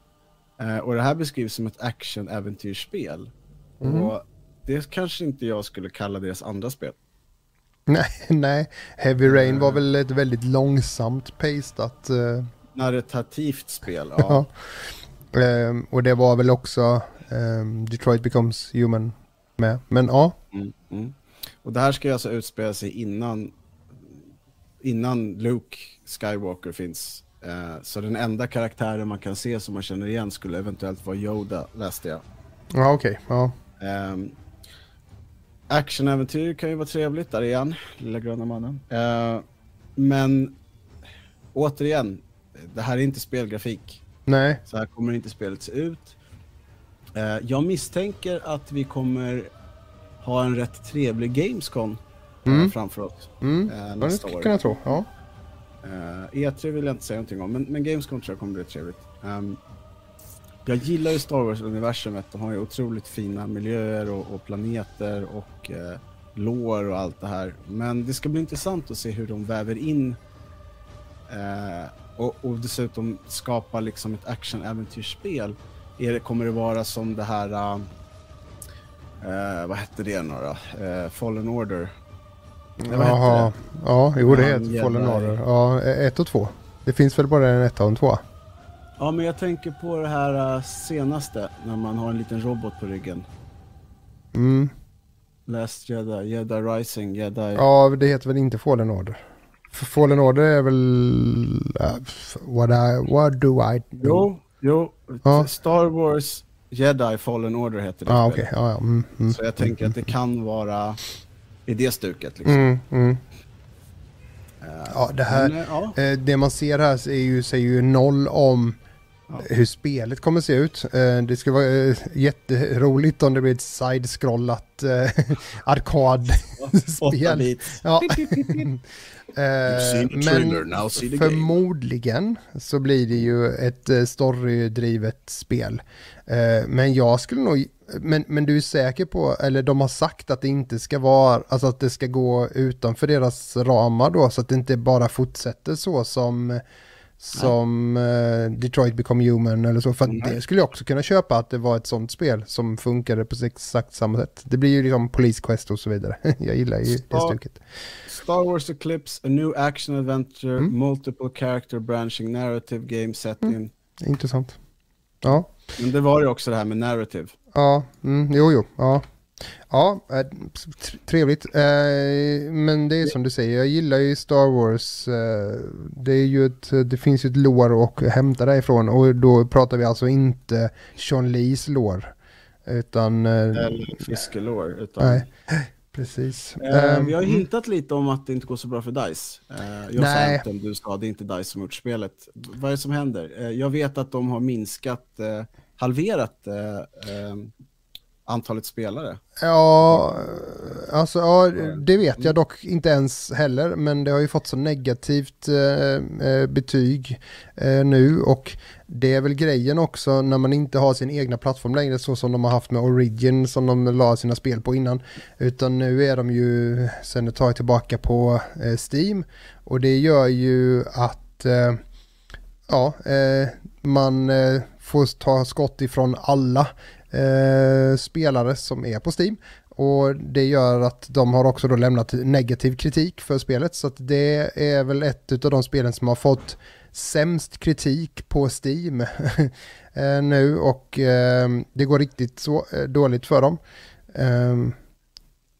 Eh, och det här beskrivs som ett action-äventyrsspel. Mhm. Och det kanske inte jag skulle kalla deras andra spel. Nej, nej. Heavy Rain var väl ett väldigt långsamt pastat. eh, Narrativt spel, ja. Ja. Ehm, och det var väl också ehm, Detroit Becomes Human med. Men ja, Mm, mm. Och det här ska ju alltså utspela sig innan, innan Luke Skywalker finns. Eh, så den enda karaktären man kan se som man känner igen skulle eventuellt vara Yoda, läste jag. ja okej. Ja. Um, Actionäventyr kan ju vara trevligt, där igen, lilla gröna mannen. Eh, men återigen, det här är inte spelgrafik. Nej, Så här kommer inte spelet se ut. Eh, jag misstänker att vi kommer ha en rätt trevlig Gamescom eh, Mm. framför oss mm. det nästa skulle år. jag kunna tro. Ja. Eh, uh, E3 vill jag inte säga någonting om, men, men Gamescom tror jag kommer bli trevligt. Um, jag gillar ju Star Wars-universumet. De har ju otroligt fina miljöer och, och planeter och uh, lår och allt det här. Men det ska bli intressant att se hur de väver in uh, och, och dessutom skapa liksom ett action-äventyrsspel. kommer det vara som det här, uh, vad hette det nu då? Uh, Fallen Order? Jaha, ja, jo det heter Fallen Order. Ja, ett och två. Det finns väl bara en etta och en tvåa? Ja, men jag tänker på det här uh, senaste, när man har en liten robot på ryggen. Mm. Last Jedi, Jedi Rising, Jedi... Ja, det heter väl inte Fallen Order? För Fallen Order är väl... Uh, what, I, what do I do? Jo, jo. Ja. Star Wars Jedi Fallen Order heter det. Ah, okay. ja, ja. Mm, mm, Så jag tänker mm, att det kan vara i det stuket. Liksom. Mm, mm. Uh, ja, det här, men, ja. Uh, det man ser här är ju, säger ju noll om hur spelet kommer se ut. Uh, det ska vara jätteroligt om det blir ett side-scrollat arkadspel. Ja. men förmodligen så blir det ju ett storydrivet spel. Men jag skulle nog men, men du är säker på, eller de har sagt att det inte ska vara, alltså att det ska gå utanför deras ramar då, så att det inte bara fortsätter så som, som uh, Detroit Become Human eller så. För det skulle jag också kunna köpa att det var ett sånt spel som funkade på exakt samma sätt. Det blir ju liksom Police Quest och så vidare. jag gillar ju Star, det stuket. Star Wars Eclipse, a new action adventure, mm. multiple character branching narrative game setting. Mm. Intressant. Ja. Men det var ju också det här med narrative. Ja, mm, jo, jo, ja. Ja, äh, trevligt. Äh, men det är som du säger, jag gillar ju Star Wars. Äh, det, är ju ett, det finns ju ett lår att hämta därifrån och då pratar vi alltså inte Sean Lees lår. Utan... Eller fiskelår. Utan... Nej, precis. Vi har mm. hintat lite om att det inte går så bra för DICE. jag nej. sa inte, du sa det är inte DICE som gjort spelet. Vad är det som händer? jag vet att de har minskat halverat eh, eh, antalet spelare. Ja, alltså ja, det vet jag dock inte ens heller, men det har ju fått så negativt eh, eh, betyg eh, nu. Och det är väl grejen också när man inte har sin egna plattform längre så som de har haft med Origin som de la sina spel på innan, utan nu är de ju sen ett tag tillbaka på eh, Steam. Och det gör ju att eh, ja, eh, man eh, får ta skott ifrån alla eh, spelare som är på Steam. Och det gör att de har också då lämnat negativ kritik för spelet. Så att det är väl ett av de spelen som har fått sämst kritik på Steam eh, nu och eh, det går riktigt så eh, dåligt för dem. Eh,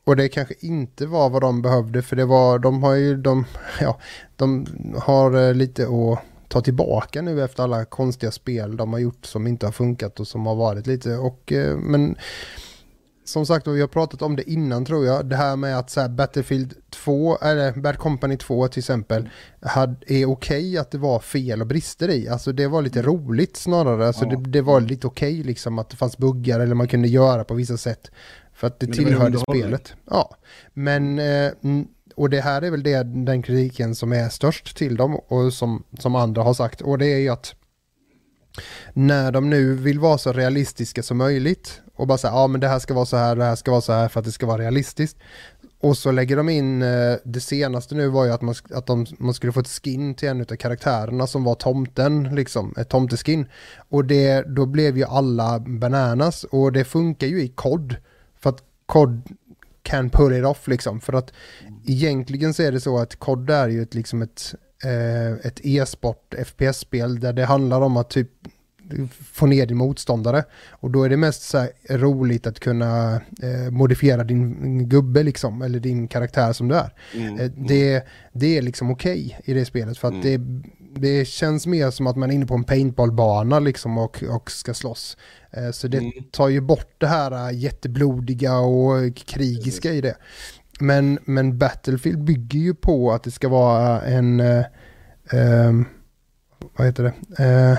och det kanske inte var vad de behövde för det var, de har ju, de, ja, de har eh, lite att ta tillbaka nu efter alla konstiga spel de har gjort som inte har funkat och som har varit lite och eh, men som sagt vi har pratat om det innan tror jag. Det här med att så här, Battlefield 2, eller Bad Company 2 till exempel, hade, är okej okay att det var fel och brister i. Alltså det var lite roligt snarare. Alltså ja. det, det, var lite okej okay, liksom att det fanns buggar eller man kunde göra på vissa sätt. För att det, det tillhörde spelet. Ja, men eh, och det här är väl det, den kritiken som är störst till dem och som, som andra har sagt. Och det är ju att när de nu vill vara så realistiska som möjligt och bara säga ja men det här ska vara så här, det här ska vara så här för att det ska vara realistiskt. Och så lägger de in, eh, det senaste nu var ju att man, att de, man skulle få ett skin till en av karaktärerna som var tomten, liksom, ett tomteskin. Och det, då blev ju alla bananas och det funkar ju i kod. För att kod can pull it off liksom. För att egentligen så är det så att COD är ju ett, liksom ett, eh, ett e-sport FPS-spel där det handlar om att typ få ner din motståndare. Och då är det mest så roligt att kunna eh, modifiera din gubbe liksom, eller din karaktär som du är. Mm, eh, det, det är liksom okej okay i det spelet för att mm. det, det känns mer som att man är inne på en paintballbana liksom och, och ska slåss. Eh, så det mm. tar ju bort det här äh, jätteblodiga och krigiska i det. Men, men Battlefield bygger ju på att det ska vara en... Eh, ehm, vad heter det? Eh,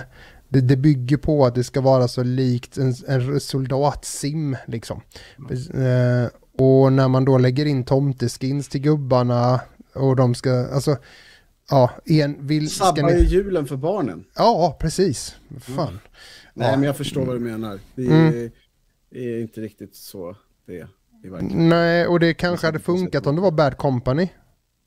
det? det? bygger på att det ska vara så likt en, en soldatsim liksom. Mm. och när man då lägger in tomteskins till gubbarna och de ska, alltså Ja, en vill... Sabbar ju ni... julen för barnen. Ja, precis. Fan. Nej, Ja. men jag förstår vad du menar. Det är, Mm. är inte riktigt så det är. Nej, och det kanske hade funkat om det var Bad Company.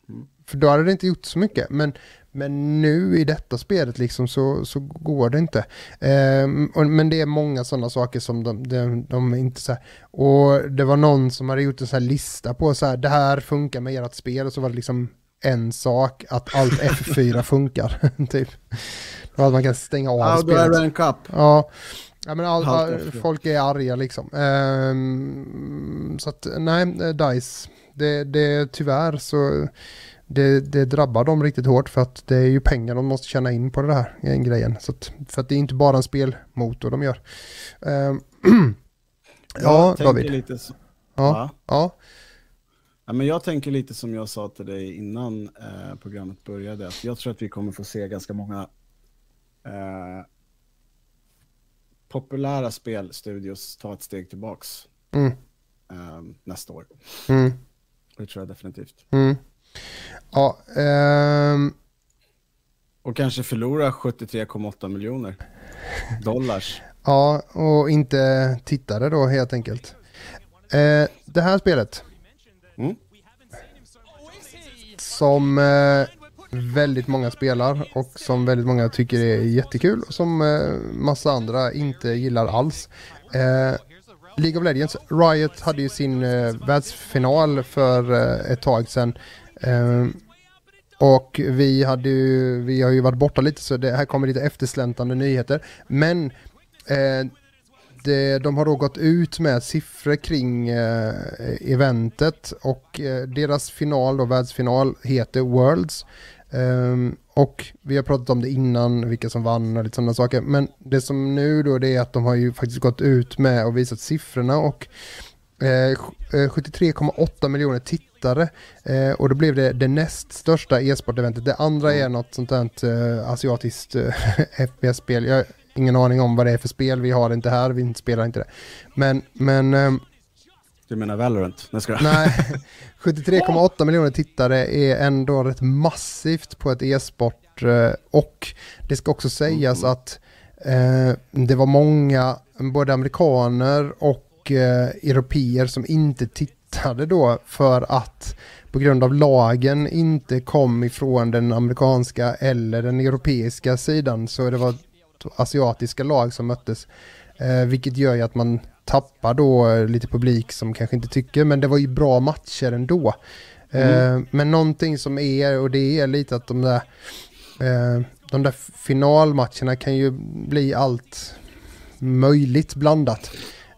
Mm. För då hade det inte gjort så mycket. Men, men nu i detta spelet liksom så, så går det inte. Ehm, och, men det är många sådana saker som de, de, de inte så här. Och det var någon som hade gjort en sån här lista på så här, det här funkar med ert spel. Och så var det liksom en sak, att allt F4 funkar. typ. Att man kan stänga av Ja, då är spelet. det en kapp. Ja, ja men all, all, folk är arga liksom. Ehm, så att nej, eh, DICE, det, det tyvärr så det, det drabbar dem riktigt hårt för att det är ju pengar de måste tjäna in på det här eh, grejen. Så att, för att det är inte bara en spelmotor de gör. Ehm, ja, Jag David. Lite så, Ja, Va? ja. Ja, men jag tänker lite som jag sa till dig innan eh, programmet började. Att jag tror att vi kommer få se ganska många eh, populära spelstudios ta ett steg tillbaks Mm, eh, nästa år. mm, Det tror jag definitivt. mm. Ja, ehm, Och kanske förlora 73,8 miljoner dollars. ja, och inte tittare då helt enkelt. Eh, det här spelet Mm. som eh, väldigt många spelar och som väldigt många tycker är jättekul och som eh, massa andra inte gillar alls. Eh, League of Legends, Riot hade ju sin eh, världsfinal för eh, ett tag sedan. Eh, och vi, hade ju, vi har ju varit borta lite så det här kommer lite eftersläntande nyheter. Men eh, det, de har då gått ut med siffror kring eh, eventet och eh, deras final, då, världsfinal, heter Worlds. Um, och vi har pratat om det innan, vilka som vann och lite sådana saker. Men det som nu då det är att de har ju faktiskt gått ut med och visat siffrorna och eh, 73,8 eh, miljoner tittare eh, och då blev det det näst största e-sporteventet. Det andra är något sånt där eh, asiatiskt eh, FPS-spel. Jag har ingen aning om vad det är för spel. Vi har det inte här, vi spelar inte det. Men, men ehm, du menar Valorant? Nej, ska. Nej, 73,8 miljoner tittare är ändå rätt massivt på ett e-sport eh, och det ska också sägas att eh, det var många, både amerikaner och eh, europeer som inte tittade då för att på grund av lagen inte kom ifrån den amerikanska eller den europeiska sidan så det var asiatiska lag som möttes. Eh, vilket gör ju att man tappar då eh, lite publik som kanske inte tycker, men det var ju bra matcher ändå. Eh, men någonting som är, och det är lite att de där, eh, de där finalmatcherna kan ju bli allt möjligt blandat.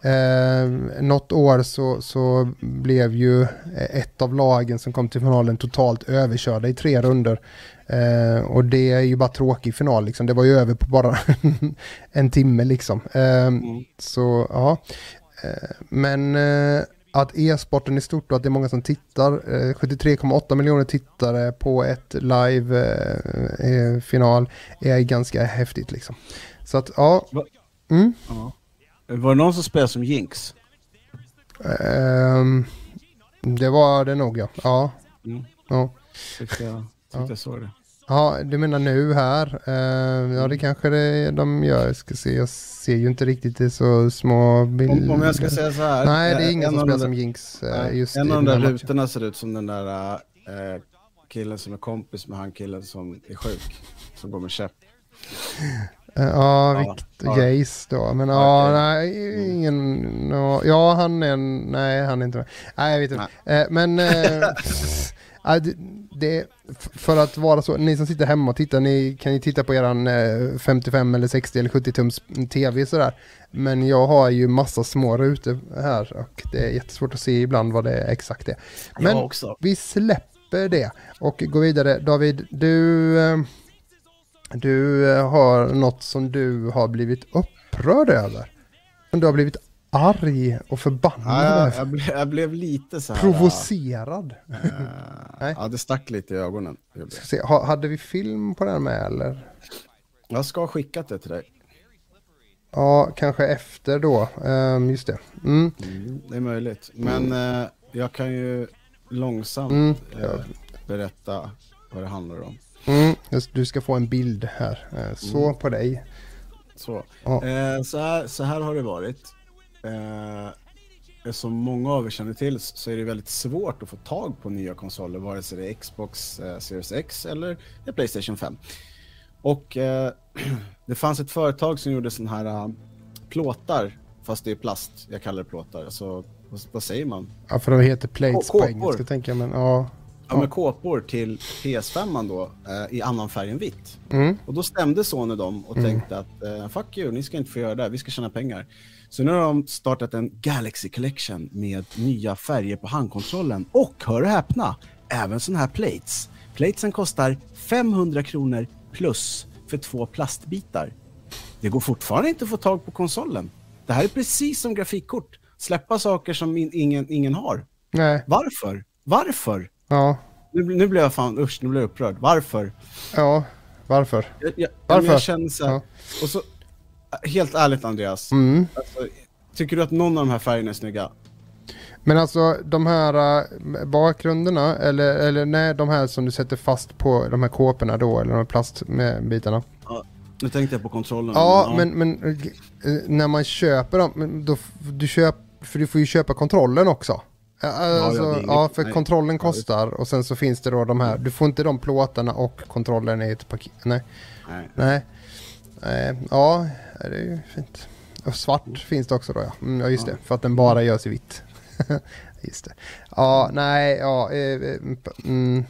Eh, något år så, så blev ju ett av lagen som kom till finalen totalt överkörda i tre runder. Eh, och det är ju bara tråkig final liksom. Det var ju över på bara en timme liksom. Eh, Så ja. Eh, men eh, att e-sporten är stort och att det är många som tittar. Eh, 73,8 miljoner tittare på ett live-final är ganska häftigt liksom. Så att ja. Mm. Ja. Var det någon som spelade som Jinx? Ehm, det var det nog ja. Ja. Mm. Ja. Tyckte jag, tyckte jag såg det. Ja, du menar nu här? Ehm, ja, det kanske det, de gör. Jag ska se, jag ser ju inte riktigt det så små bilder. Om, om jag ska säga så här. Nej, det är eh, ingen en som spelar som Jinx eh, just En i av de där rutorna ser ut som den där eh, killen som är kompis med han killen som är sjuk. Som går med käpp. Eh, Ja, Victor ja. Gaze då. Men ja, nej, ingen... no, ja, han är en... Nej, han är inte med. Nej, jag vet inte. Eh, men... Eh, ja, det, det, för att vara så, ni som sitter hemma och tittar, ni kan ju titta på eran eh, 55 eller 60 eller 70 tums tv sådär. Men jag har ju massa små rutor här och det är jättesvårt att se ibland vad det exakt är. Men vi släpper det och går vidare. David, du, eh, du eh, har något som du har blivit upprörd över. Som du har blivit arg och förbannad Ja, jag, över. jag, blev, jag blev lite så här... Provocerad. Nej. ja, det stack lite i ögonen. Se, ha, hade vi film på den med eller? Jag ska ha skickat det till dig. Ja, kanske efter då. Ehm, just det. Mm. Mm, det är möjligt. Men eh, jag kan ju långsamt Mm, eh, berätta vad det handlar om. Mm, du ska få en bild här. Eh, Så Mm. på dig. Så. Ja. Eh, så, här, så här har det varit. Eh, som många av er känner till så är det väldigt svårt att få tag på nya konsoler, vare sig det är Xbox eh, Series X eller Playstation 5. Och eh, det fanns ett företag som gjorde sådana här eh, plåtar, fast det är plast, jag kallar det plåtar. Alltså, vad, vad säger man? Ja, för de heter plates på engelska tänker jag. Men ja. Ja, med kåpor till PS5 då, eh, i annan färg än vitt. Mm. Och då stämde Sony dem och tänkte att eh, fuck you, ni ska inte få göra det, här, vi ska tjäna pengar. Så nu har de startat en Galaxy Collection med nya färger på handkontrollen och hör och häpna, även sådana här plates. Platesen kostar 500 kronor plus för två plastbitar. Det går fortfarande inte att få tag på konsolen. Det här är precis som grafikkort. Släppa saker som in, ingen, ingen har. Nej. Varför? Varför? Ja. Nu, nu blev jag fan, usch, nu blev jag upprörd. Varför? Ja. Varför? Jag, jag, Varför? Jag känner så här, Ja. och så, helt ärligt Andreas, Mm. alltså, tycker du att någon av de här färgerna är snygga? Men alltså de här äh, bakgrunderna, eller, eller nej, de här som du sätter fast på de här kåporna då, eller de här plastbitarna. Nu tänkte jag på kontrollen. Ja, men, men äh, när man köper dem, men då, du köp, för du får ju köpa kontrollen också. Ja, Alltså, ja, inget- för nej. kontrollen kostar och sen så finns det då de här, du får inte de plåtarna och kontrollen i ett paket. Nej, Nej. nej. Nej. Ja, det är ju fint. Och svart finns det också då ja. Mm, ja just det, för att den bara görs i vitt. just det. Ja, nej, ja. Eh, eh, mm,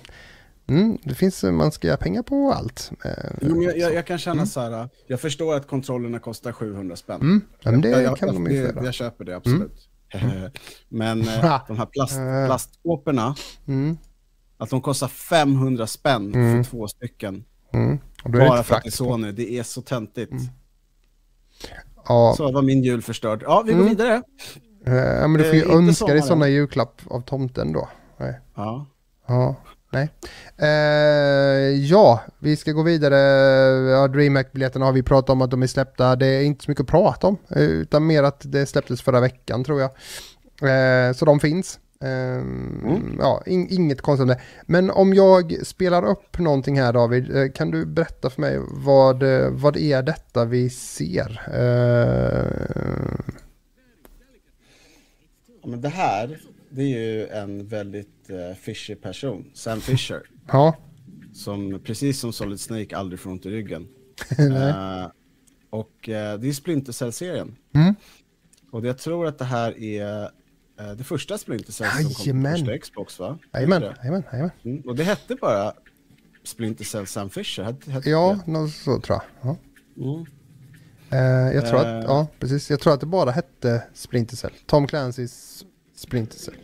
mm, det finns, man ska göra pengar på allt. Eh, Jo, men jag, jag, jag kan känna så här, jag förstår att kontrollerna kostar 700 spänn. Mm, ja, men det jag, kan de ju jag, jag köper det, absolut. men eh, Ha. de här plast, Eh. plastkåporna, Mm, att de kostar 500 spänn Mm. för två stycken. Mm. Bara för att det är. Sony, det är så töntigt. Ja, Så var min jul förstörd. Ja, vi går Mm. vidare. eh, ja, men du får ju Eh, inte önska dig sådana julklapp av tomten då. Nej. Ja. Ja, nej. Eh, ja, vi ska gå vidare. Ja, DreamHack-biljetterna har vi pratat om att de är släppta. Det är inte så mycket att prata om, eh, utan mer att det släpptes förra veckan tror jag. Eh, så de finns. Eh, Ja, in, inget konstigt om det. Men om jag spelar upp någonting här David, eh, kan du berätta för mig vad, eh, vad är detta vi ser? Eh, Ja, men det här, det är ju en väldigt uh, fishy person, Sam Fisher, ja, som precis som Solid Snake aldrig får ont i ryggen. Eh, och eh, det är Splinter Cell-serien. Mm. Och jag tror att det här är det första Splinter Cell som kom på första Xbox va? jajamän, jajamän, jajamän. Mm. Och det hette bara Splinter Cell Sam Fisher. Hette, hette Ja, något så tror jag. Ja. Mm. Eh, jag tror att, Eh. ja precis, jag tror att det bara hette Splinter Cell. Tom Clancy's Splinter Cell.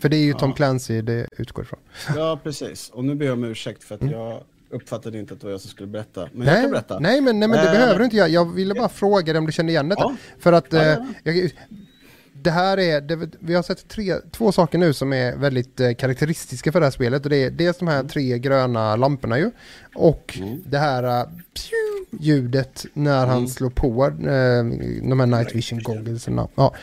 För det är ju Tom Clancy det utgår ifrån. Ja, precis. Och nu ber jag om ursäkt för att jag uppfattade inte att det var jag som skulle berätta. Men jag Nej, kan berätta. nej men, nej, men det Eh, behöver du inte göra. Jag ville bara fråga dig om du känner igen detta. Ja. För att Ja, eh, ja, jag, det här är, det, vi har sett tre, två saker nu som är väldigt eh, karaktäristiska för det här spelet. Och det är dels de här tre gröna lamporna ju. Och det här eh, pju, ljudet när han slår på eh, de här night vision gogglesarna. Ja.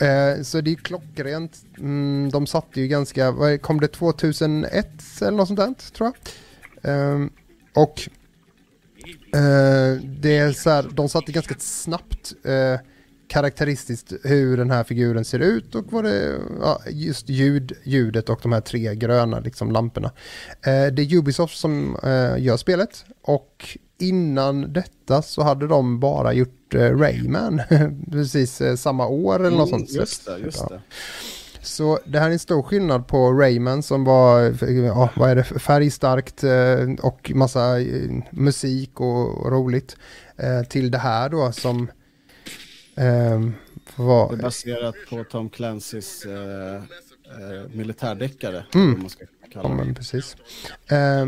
Eh, så det är klockrent. Mm, de satte ju ganska, kom det 2001 eller något sånt där tror jag. Ehm, och Eh, det är så här, de satte ganska snabbt eh, karaktäristiskt hur den här figuren ser ut och vad det, ja, just ljud, ljudet och de här tre gröna liksom, lamporna. Eh, det är Ubisoft som eh, gör spelet och innan detta så hade de bara gjort eh, Rayman precis eh, samma år eller något Mm, sånt. Just det, just Ja. det. Så det här är en stor skillnad på Rayman som var, ja, vad är det, färgstarkt eh, och massa eh, musik och, roligt. Till det här då som eh, Det är baserat på Tom Clancy's eh, eh, militärdeckare. Mm. Man ska kalla det. precis. Eh,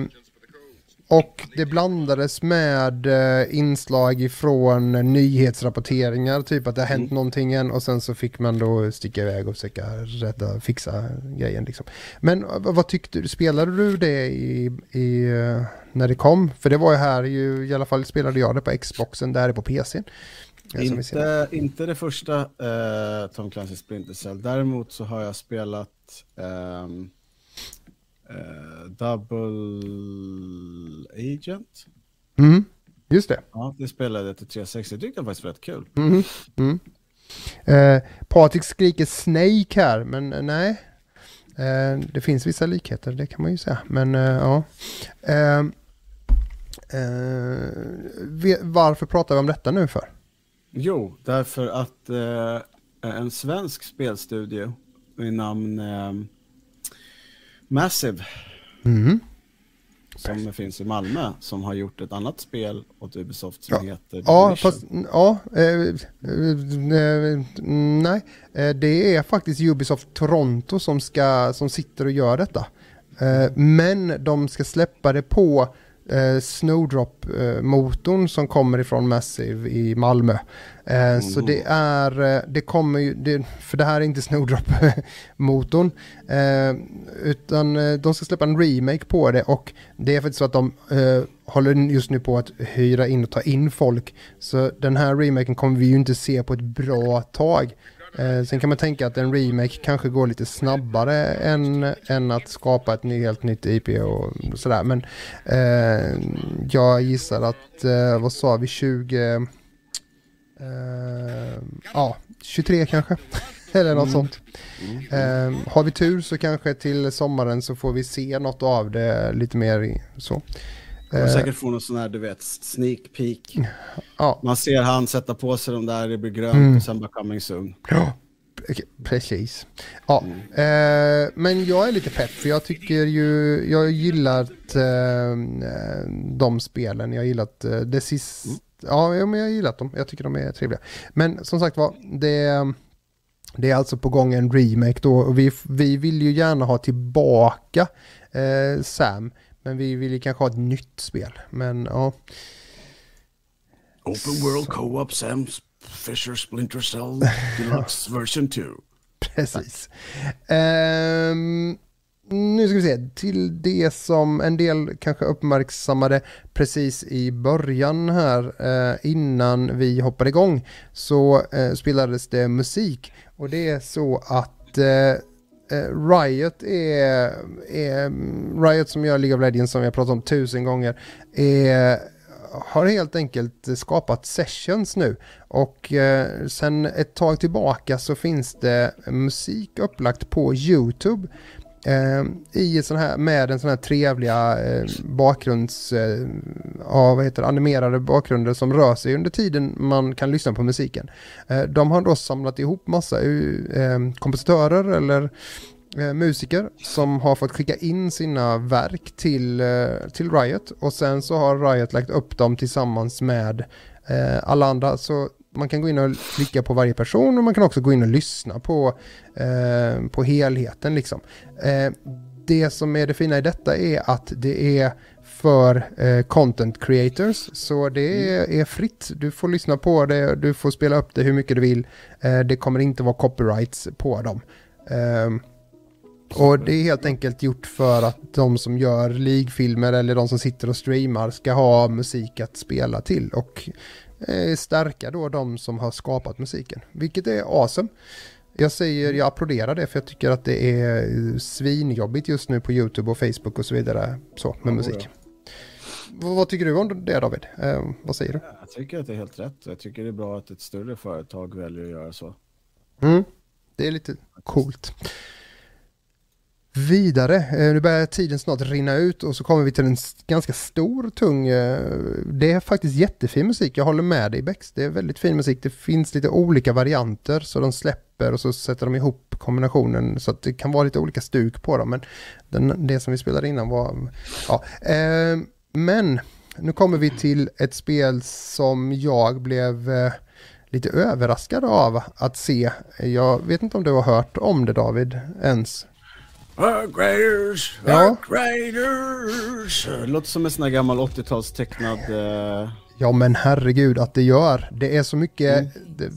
och det blandades med eh, inslag ifrån nyhetsrapporteringar, typ att det har hänt någonting än och sen så fick man då sticka iväg och försöka rädda, fixa grejen liksom. Men vad tyckte du, spelade du det i, i, när det kom? För det var ju här ju, i alla fall spelade jag det på Xboxen, där är på PC. Inte, inte det första eh, Tom Clancy's Splinter Cell. Däremot så har jag spelat ehm, eh, Double Agent. Mm, just det. Ja, det spelade jag till 360. Jag tyckte det var faktiskt rätt kul. Mm, mm. Eh, Patrik skriker Snake här, men eh, nej. Eh, det finns vissa likheter, det kan man ju säga. Men eh, ja. Eh, eh, ve- varför pratar vi om detta nu för? Jo, därför att eh, en svensk spelstudio vid namn eh, Massive Mm. som finns i Malmö som har gjort ett annat spel åt Ubisoft som Ja. heter Ja, fast ja, eh, eh, eh, nej, eh, det är faktiskt Ubisoft Toronto som, ska, som sitter och gör detta. Eh, men de ska släppa det på eh, Snowdrop-motorn som kommer ifrån Massive i Malmö. Eh, Så det är, eh, det kommer ju, det, för det här är inte Snowdrop-motorn, eh, utan de ska släppa en remake på det och det är faktiskt så att de håller just nu på att hyra in och ta in folk. Så den här remaken kommer vi ju inte se på ett bra tag. Eh, sen kan man tänka att en remake kanske går lite snabbare än, än att skapa ett ny, helt nytt IP och sådär. Men eh, jag gissar att, eh, vad sa vi, 20... Eh, ja, 23 kanske. Eller något Mm. sånt. Eh, har vi tur så kanske till sommaren så får vi se något av det lite mer så. Kommer Eh, säkert få någon sån här, du vet, sneak peek. ja, Man ser han sätta på sig de där, det blir grönt Mm. och sen bara coming soon. Ja, pre- precis. Ja, Mm. eh, men jag är lite pepp för jag tycker ju, jag gillat eh, de spelen, jag gillat eh, det sist, Mm. ja men jag har gillat dem, jag tycker de är trevliga. Men som sagt var, det, det är alltså på gång en remake då och vi, vi vill ju gärna ha tillbaka eh, Sam, men vi vill ju kanske ha ett nytt spel. Men ja, Open World Co-op Sam Fisher Splinter Cell Deluxe version 2. Precis. Ehm, nu ska vi se, till det som en del kanske uppmärksammade precis i början här eh, innan vi hoppade igång så eh, spelades det musik och det är så att eh, Eh, Riot är, är, Riot som gör League of Legends som vi har pratat om tusen gånger är har helt enkelt skapat sessions nu. Och eh, sen ett tag tillbaka så finns det musik upplagt på YouTube eh, i sån här, med en sån här trevliga eh, bakgrunds, eh, ja, vad heter det, animerade bakgrunder som rör sig under tiden man kan lyssna på musiken. Eh, de har då samlat ihop massa eh, kompositörer eller eh, musiker som har fått skicka in sina verk till, eh, till Riot och sen så har Riot lagt upp dem tillsammans med eh, alla andra. Så man kan gå in och klicka på varje person och man kan också gå in och lyssna på, eh, på helheten liksom. Eh, det som är det fina i detta är att det är för eh, content creators. Så det är, är fritt. Du får lyssna på det, du får spela upp det hur mycket du vill. Eh, det kommer inte vara copyrights på dem. Ehm, och det är helt enkelt gjort för att de som gör League-filmer eller de som sitter och streamar ska ha musik att spela till och stärka då de som har skapat musiken. Vilket är awesome. Jag säger, jag applåderar det för jag tycker att det är svinjobbigt just nu på YouTube och Facebook och så vidare så med musik. Vad, vad tycker du om det David? Eh, vad säger du? Jag tycker att det är helt rätt. Jag tycker det är bra att ett större företag väljer att göra så. Mm. Det är lite coolt. Vidare, eh, nu börjar tiden snart rinna ut och så kommer vi till en ganska stor, tung, eh, det är faktiskt jättefin musik, jag håller med dig Bex, det är väldigt fin musik, det finns lite olika varianter så de släpper och så sätter de ihop kombinationen så att det kan vara lite olika stuk på dem, men den, det som vi spelade innan var, ja. Eh, men nu kommer vi till ett spel som jag blev lite överraskad av att se. Jag vet inte om du har hört om det David ens. Dark Raiders, Ja. Dark Raiders. Det låter som en sån här gammal 80-tals tecknad... eh, Ja men herregud att det gör. Det är så mycket det-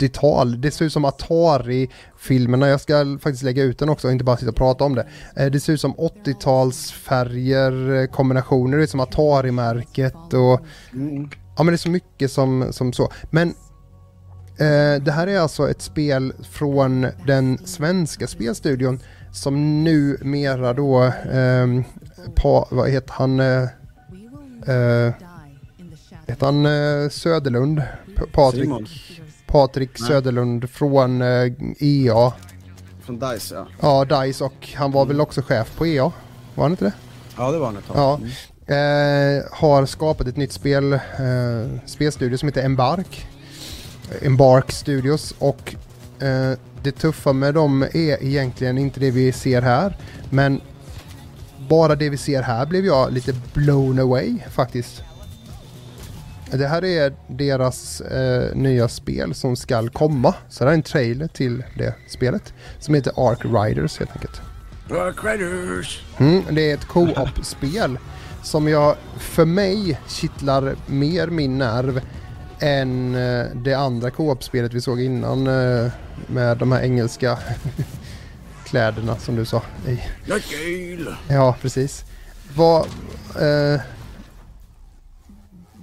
80-tal. Det ser ut som Atari-filmerna. Jag ska faktiskt lägga ut den också och inte bara sitta och prata om det. Eh, Det ser ut som 80-talsfärger, eh, kombinationer, det är som Atari-märket och mm. Ja men det är så mycket som, som så. Men eh, det här är alltså ett spel från den svenska spelstudion som numera då, eh, pa, vad heter han, eh, eh, heter han eh, Söderlund? P- Patrik, Simon. Patrik Nej. Söderlund från eh, EA. Från DICE ja. Ja, DICE och han var väl också chef på EA? Var han inte det? Ja det var han ett tag. Ja. Mm. Eh, har skapat ett nytt spel, eh, spelstudio som heter Embark. Embark Studios och det tuffa med dem är egentligen inte det vi ser här. Men bara det vi ser här blev jag lite blown away faktiskt. Det här är deras eh, nya spel som ska komma. Så det här är en trailer till det spelet. Som heter Ark Riders helt enkelt. Dark Riders! Mm, det är ett co-op-spel som jag, för mig, kittlar mer min nerv än eh, det andra co-op-spelet vi såg innan eh, med de här engelska kläderna som du sa. Ja, precis. Vad, eh,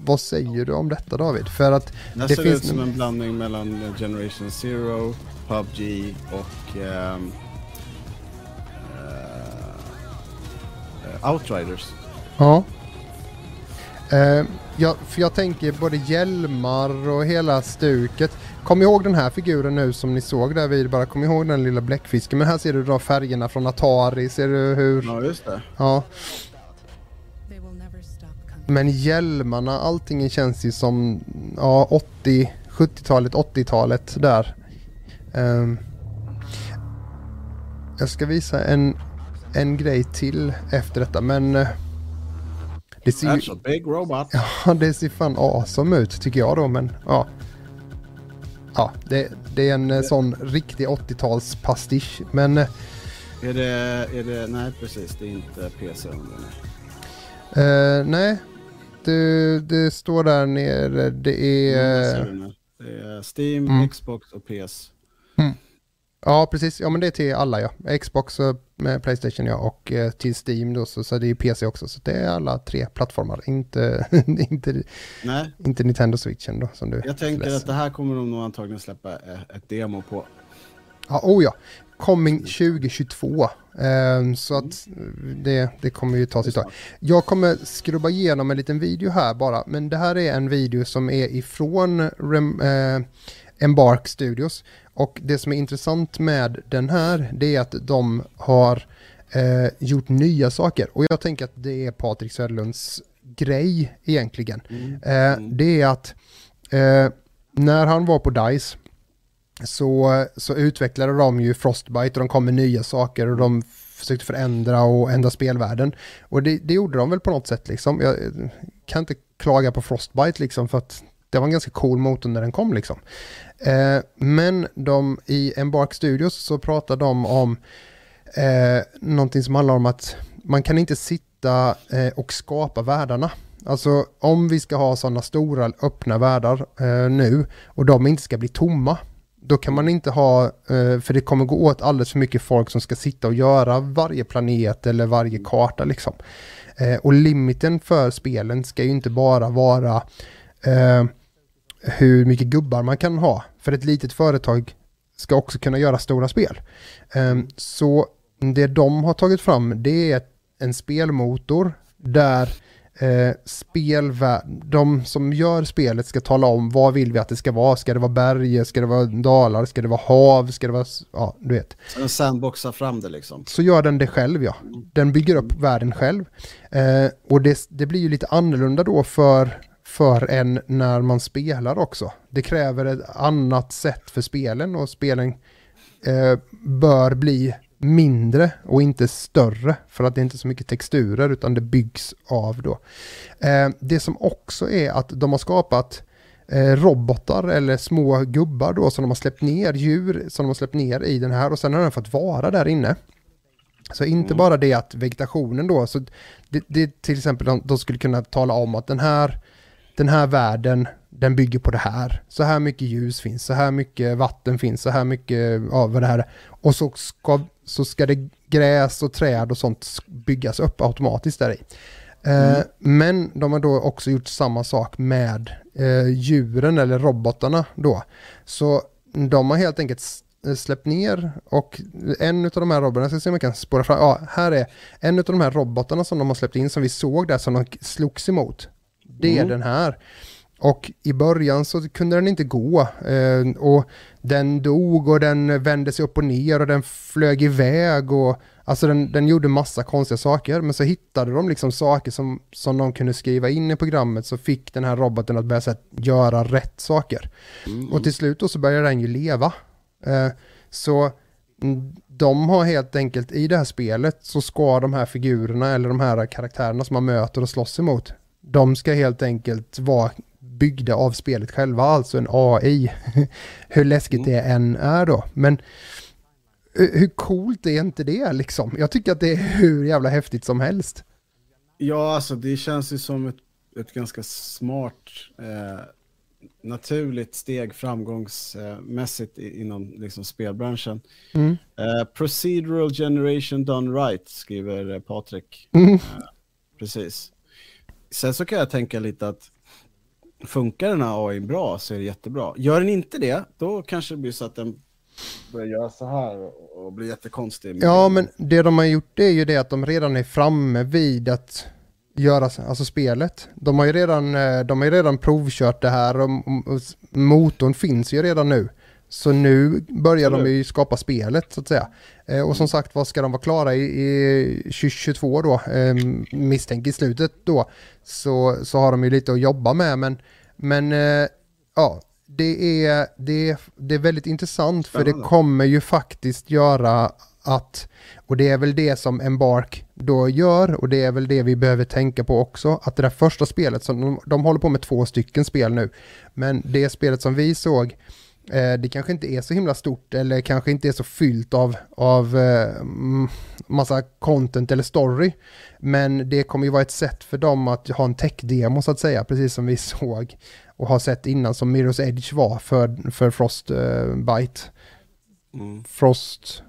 vad säger du om detta David? För att Det Det ser finns ut som en blandning mellan Generation Zero, PubG och ehm, eh, Outriders. Ja. Eh, ja, för jag tänker både hjälmar och hela stuket. Kom ihåg den här figuren nu som ni såg där vid. Bara kom ihåg den lilla bläckfisken. Men här ser du då färgerna från Atari. Ser du hur? Ja just det. Ja. Men hjälmarna, allting känns ju som ja, 80, 70-talet, 80-talet där. Ehm, jag ska visa en, en grej till efter detta men eh, det ser ju... That's a big robot. Ja, det ser fan awesome ut tycker jag då, men ja. Ja, det, det är en eh, sån riktig 80-tals pastisch, men eh, Är det, är det, nej precis, det är inte PC under nej. eh, nej. Det, det står där nere, det Mm, är... det nu. Det är Steam, Mm. Xbox och PS. Ja, precis. Ja, men det är till alla ja. Xbox, med Playstation ja, och eh, till Steam då, så, så det är PC också. Så det är alla tre plattformar, inte, inte, Nej, inte Nintendo Switchen då, som du jag tänker läser. att det här kommer de nog antagligen släppa eh, ett demo på. Ja, oh ja. Coming 2022. Ehm, så att det, det kommer ju ta sitt tag. Jag kommer skrubba igenom en liten video här bara. Men det här är en video som är ifrån Rem, eh, Embark Studios. Och det som är intressant med den här det är att de har eh, gjort nya saker. Och jag tänker att det är Patrik Söderlunds grej egentligen. Eh, det är att eh, när han var på DICE så, så utvecklade de ju Frostbite och de kom med nya saker och de försökte förändra och ändra spelvärlden. Och det, det gjorde de väl på något sätt liksom. Jag eh, kan inte klaga på Frostbite liksom för att det var en ganska cool motor när den kom liksom. Eh, men de i Embark Studios så pratar de om eh, någonting som handlar om att man kan inte sitta eh, och skapa världarna. Alltså om vi ska ha sådana stora öppna världar eh, nu och de inte ska bli tomma, då kan man inte ha, eh, för det kommer gå åt alldeles för mycket folk som ska sitta och göra varje planet eller varje karta liksom. Eh, och limiten för spelen ska ju inte bara vara eh, hur mycket gubbar man kan ha. För ett litet företag ska också kunna göra stora spel. Ehm, så det de har tagit fram det är en spelmotor där eh, spelvä- de som gör spelet ska tala om vad vill vi att det ska vara. Ska det vara berg, ska det vara dalar, ska det vara hav, ska det vara, ja du vet. Så den sandboxar fram det liksom. Så gör den det själv ja. Den bygger upp världen själv. Eh, och det, det blir ju lite annorlunda då för, för en när man spelar också. Det kräver ett annat sätt för spelen och spelen eh, bör bli mindre och inte större för att det är inte så mycket texturer utan det byggs av då. Eh, det som också är att de har skapat eh, robotar eller små gubbar då som de har släppt ner, djur som de har släppt ner i den här och sen har den fått vara där inne. Så inte bara det att vegetationen då, så det, det till exempel de, de skulle kunna tala om att den här, den här världen, den bygger på det här. Så här mycket ljus finns, så här mycket vatten finns, så här mycket av vad det här är. Och så ska, så ska det gräs och träd och sånt byggas upp automatiskt där i. Eh, men de har då också gjort samma sak med eh, djuren eller robotarna då. Så de har helt enkelt eh, släppt ner och en av de här robotarna, jag ska se om jag kan spåra fram, ja här är en av de här robotarna som de har släppt in som vi såg där som de slogs emot. Det är Mm. den här. Och i början så kunde den inte gå. Eh, och den dog och den vände sig upp och ner och den flög iväg. Och, alltså den, den gjorde massa konstiga saker. Men så hittade de liksom saker som, som de kunde skriva in i programmet. Så fick den här roboten att börja här, göra rätt saker. Mm. Och till slut då så börjar den ju leva. Eh, så de har helt enkelt i det här spelet så ska de här figurerna eller de här karaktärerna som man möter och slåss emot. De ska helt enkelt vara byggda av spelet själva, alltså en AI. hur läskigt det än är då. Men eh, hur coolt är inte det liksom? Jag tycker att det är hur jävla häftigt som helst. Ja, alltså det känns ju som ett, ett ganska smart, eh, naturligt steg framgångsmässigt i- inom liksom, spelbranschen. Mm. Eh, procedural generation done right, skriver eh, Patrik. Mm. Precis. Sen så kan jag tänka lite att funkar den här AI bra så är det jättebra. Gör den inte det, då kanske det blir så att den börjar göra så här och, blir jättekonstig. Ja, men det de har gjort det är ju det att de redan är framme vid att göra alltså spelet. De har ju redan, eh, de har ju redan provkört det här och, och motorn finns ju redan nu. Så nu börjar de ju skapa spelet så att säga. Eh, och som sagt, vad ska de vara klara i, i 2022 då? Eh, misstänker i slutet då. Så, så har de ju lite att jobba med men, men eh, ja, det är, det, är, det är väldigt intressant för det kommer ju faktiskt göra att, och det är väl det som Embark då gör och det är väl det vi behöver tänka på också, att det där första spelet, som de, de håller på med två stycken spel nu, men det spelet som vi såg, det kanske inte är så himla stort eller kanske inte är så fyllt av, av eh, mm, massa content eller story, men det kommer ju vara ett sätt för dem att ha en tech-demo så att säga, precis som vi såg och har sett innan som Mirror's Edge var för, för Frostbite. Mm. Frost...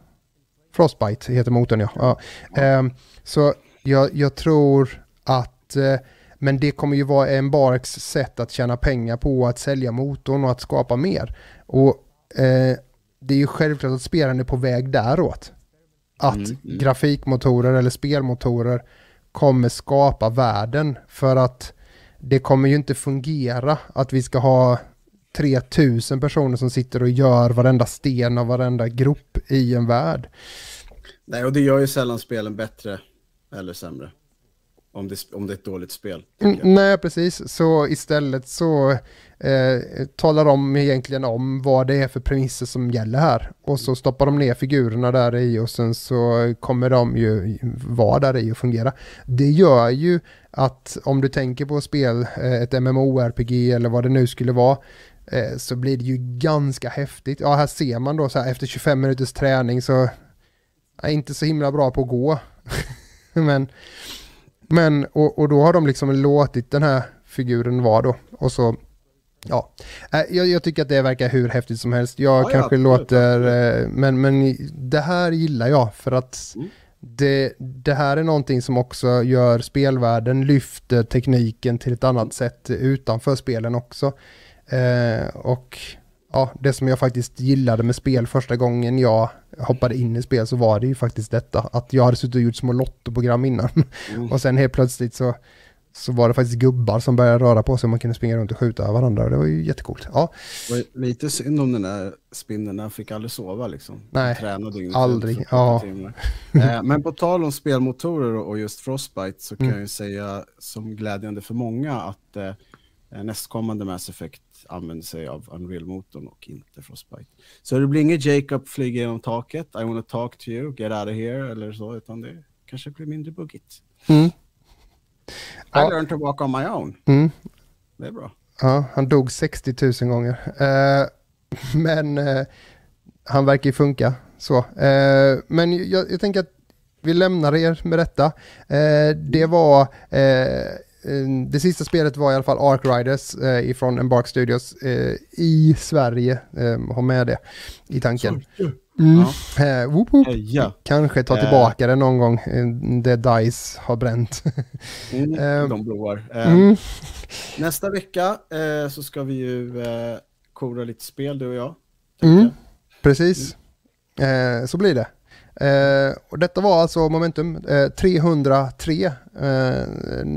Frostbite heter motorn ja. ja. Ehm, så jag, jag tror att... eh, men det kommer ju vara Embarks sätt att tjäna pengar på att sälja motorn och att skapa mer. Och eh, det är ju självklart att spelaren är på väg däråt. Att Mm, mm. grafikmotorer eller spelmotorer kommer skapa världen för att det kommer ju inte fungera att vi ska ha 3000 personer som sitter och gör varenda sten och varenda grop i en värld. Nej, och det gör ju sällan spelen bättre eller sämre. Om det, om det är ett dåligt spel. Mm, nej, precis. Så istället så eh, talar de egentligen om vad det är för premisser som gäller här. Och så stoppar de ner figurerna där i och sen så kommer de ju vara där i och fungera. Det gör ju att om du tänker på spel, eh, ett MMORPG eller vad det nu skulle vara, eh, så blir det ju ganska häftigt. Ja, här ser man då så här efter 25 minuters träning så är inte så himla bra på att gå. Men men, och, och då har de liksom låtit den här figuren vara då. Och så, ja. Äh, Jag, jag tycker att det verkar hur häftigt som helst. Jag Ja, ja, kanske absolut, låter, eh, men, men det här gillar jag för att Mm. det, det här är någonting som också gör spelvärlden, lyfter tekniken till ett annat sätt utanför spelen också. Eh, och ja, det som jag faktiskt gillade med spel första gången jag hoppade in i spel så var det ju faktiskt detta. Att jag hade suttit och gjort små lottoprogram innan. Mm. Och sen helt plötsligt så, så var det faktiskt gubbar som började röra på sig och man kunde springa runt och skjuta varandra. Och det var ju jättecoolt. Ja, lite synd om den där spindeln, han fick aldrig sova liksom. Nej, aldrig, ja. Eh, Men på tal om spelmotorer och och just Frostbite så kan Mm. jag ju säga som glädjande för många att eh, nästkommande Mass Effect använder sig av Unreal-motorn och inte Frostbite. Så det blir inget Jacob flyger genom taket, I wanna talk to you, get out of here eller så, utan det kanske blir mindre buggigt. mm, I Ja. learned to walk on my own. mm, Det är bra. ja, han dog 60 000 gånger. Eh, men eh, han verkar ju funka så. Eh, men jag, jag tänker att vi lämnar er med detta. Eh, det var eh, det sista spelet var i alla fall Ark Riders eh, ifrån Embark Studios eh, i Sverige. Eh, ha med det i tanken. Mm. Eh, whoop, whoop. Heja! Kanske ta Eh. tillbaka det någon gång. eh, Det DICE har bränt. Mm, Eh, de blåar. Eh, Mm. Nästa vecka eh, så ska vi ju eh, kora lite spel du och jag. Mm. jag. Precis. Eh, så blir det. Eh, och detta var alltså Momentum eh, 303. Eh,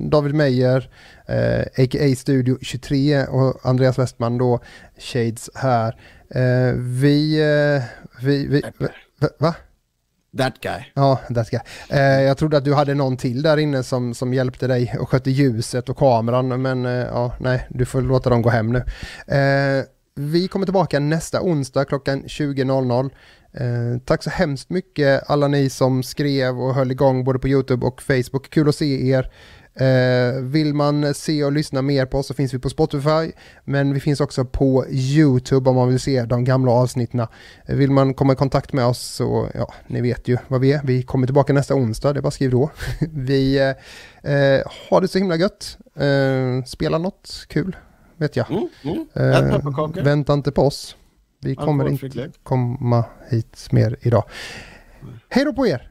David Meyer, eh, a.k.a. Studio 23 och Andreas Westman då, Shades här. Eh, vi, eh, vi, vi, va? va? That guy. Ja, that guy. Eh, jag trodde att du hade någon till där inne som, som hjälpte dig och skötte ljuset och kameran, men eh, ja, nej, du får låta dem gå hem nu. Eh, vi kommer tillbaka nästa onsdag klockan 20.00. Eh, tack så hemskt mycket alla ni som skrev och höll igång både på YouTube och Facebook. Kul att se er. Eh, vill man se och lyssna mer på oss så finns vi på Spotify. Men vi finns också på YouTube om man vill se de gamla avsnitten. Eh, vill man komma i kontakt med oss så, ja, ni vet ju vad vi är. Vi kommer tillbaka nästa onsdag, det är bara skriv då. vi eh, eh, har det så himla gött. Eh, spela något kul, vet jag. Mm, mm. Eh, vänta inte på oss. Vi kommer inte komma hit mer idag. Hej då på er!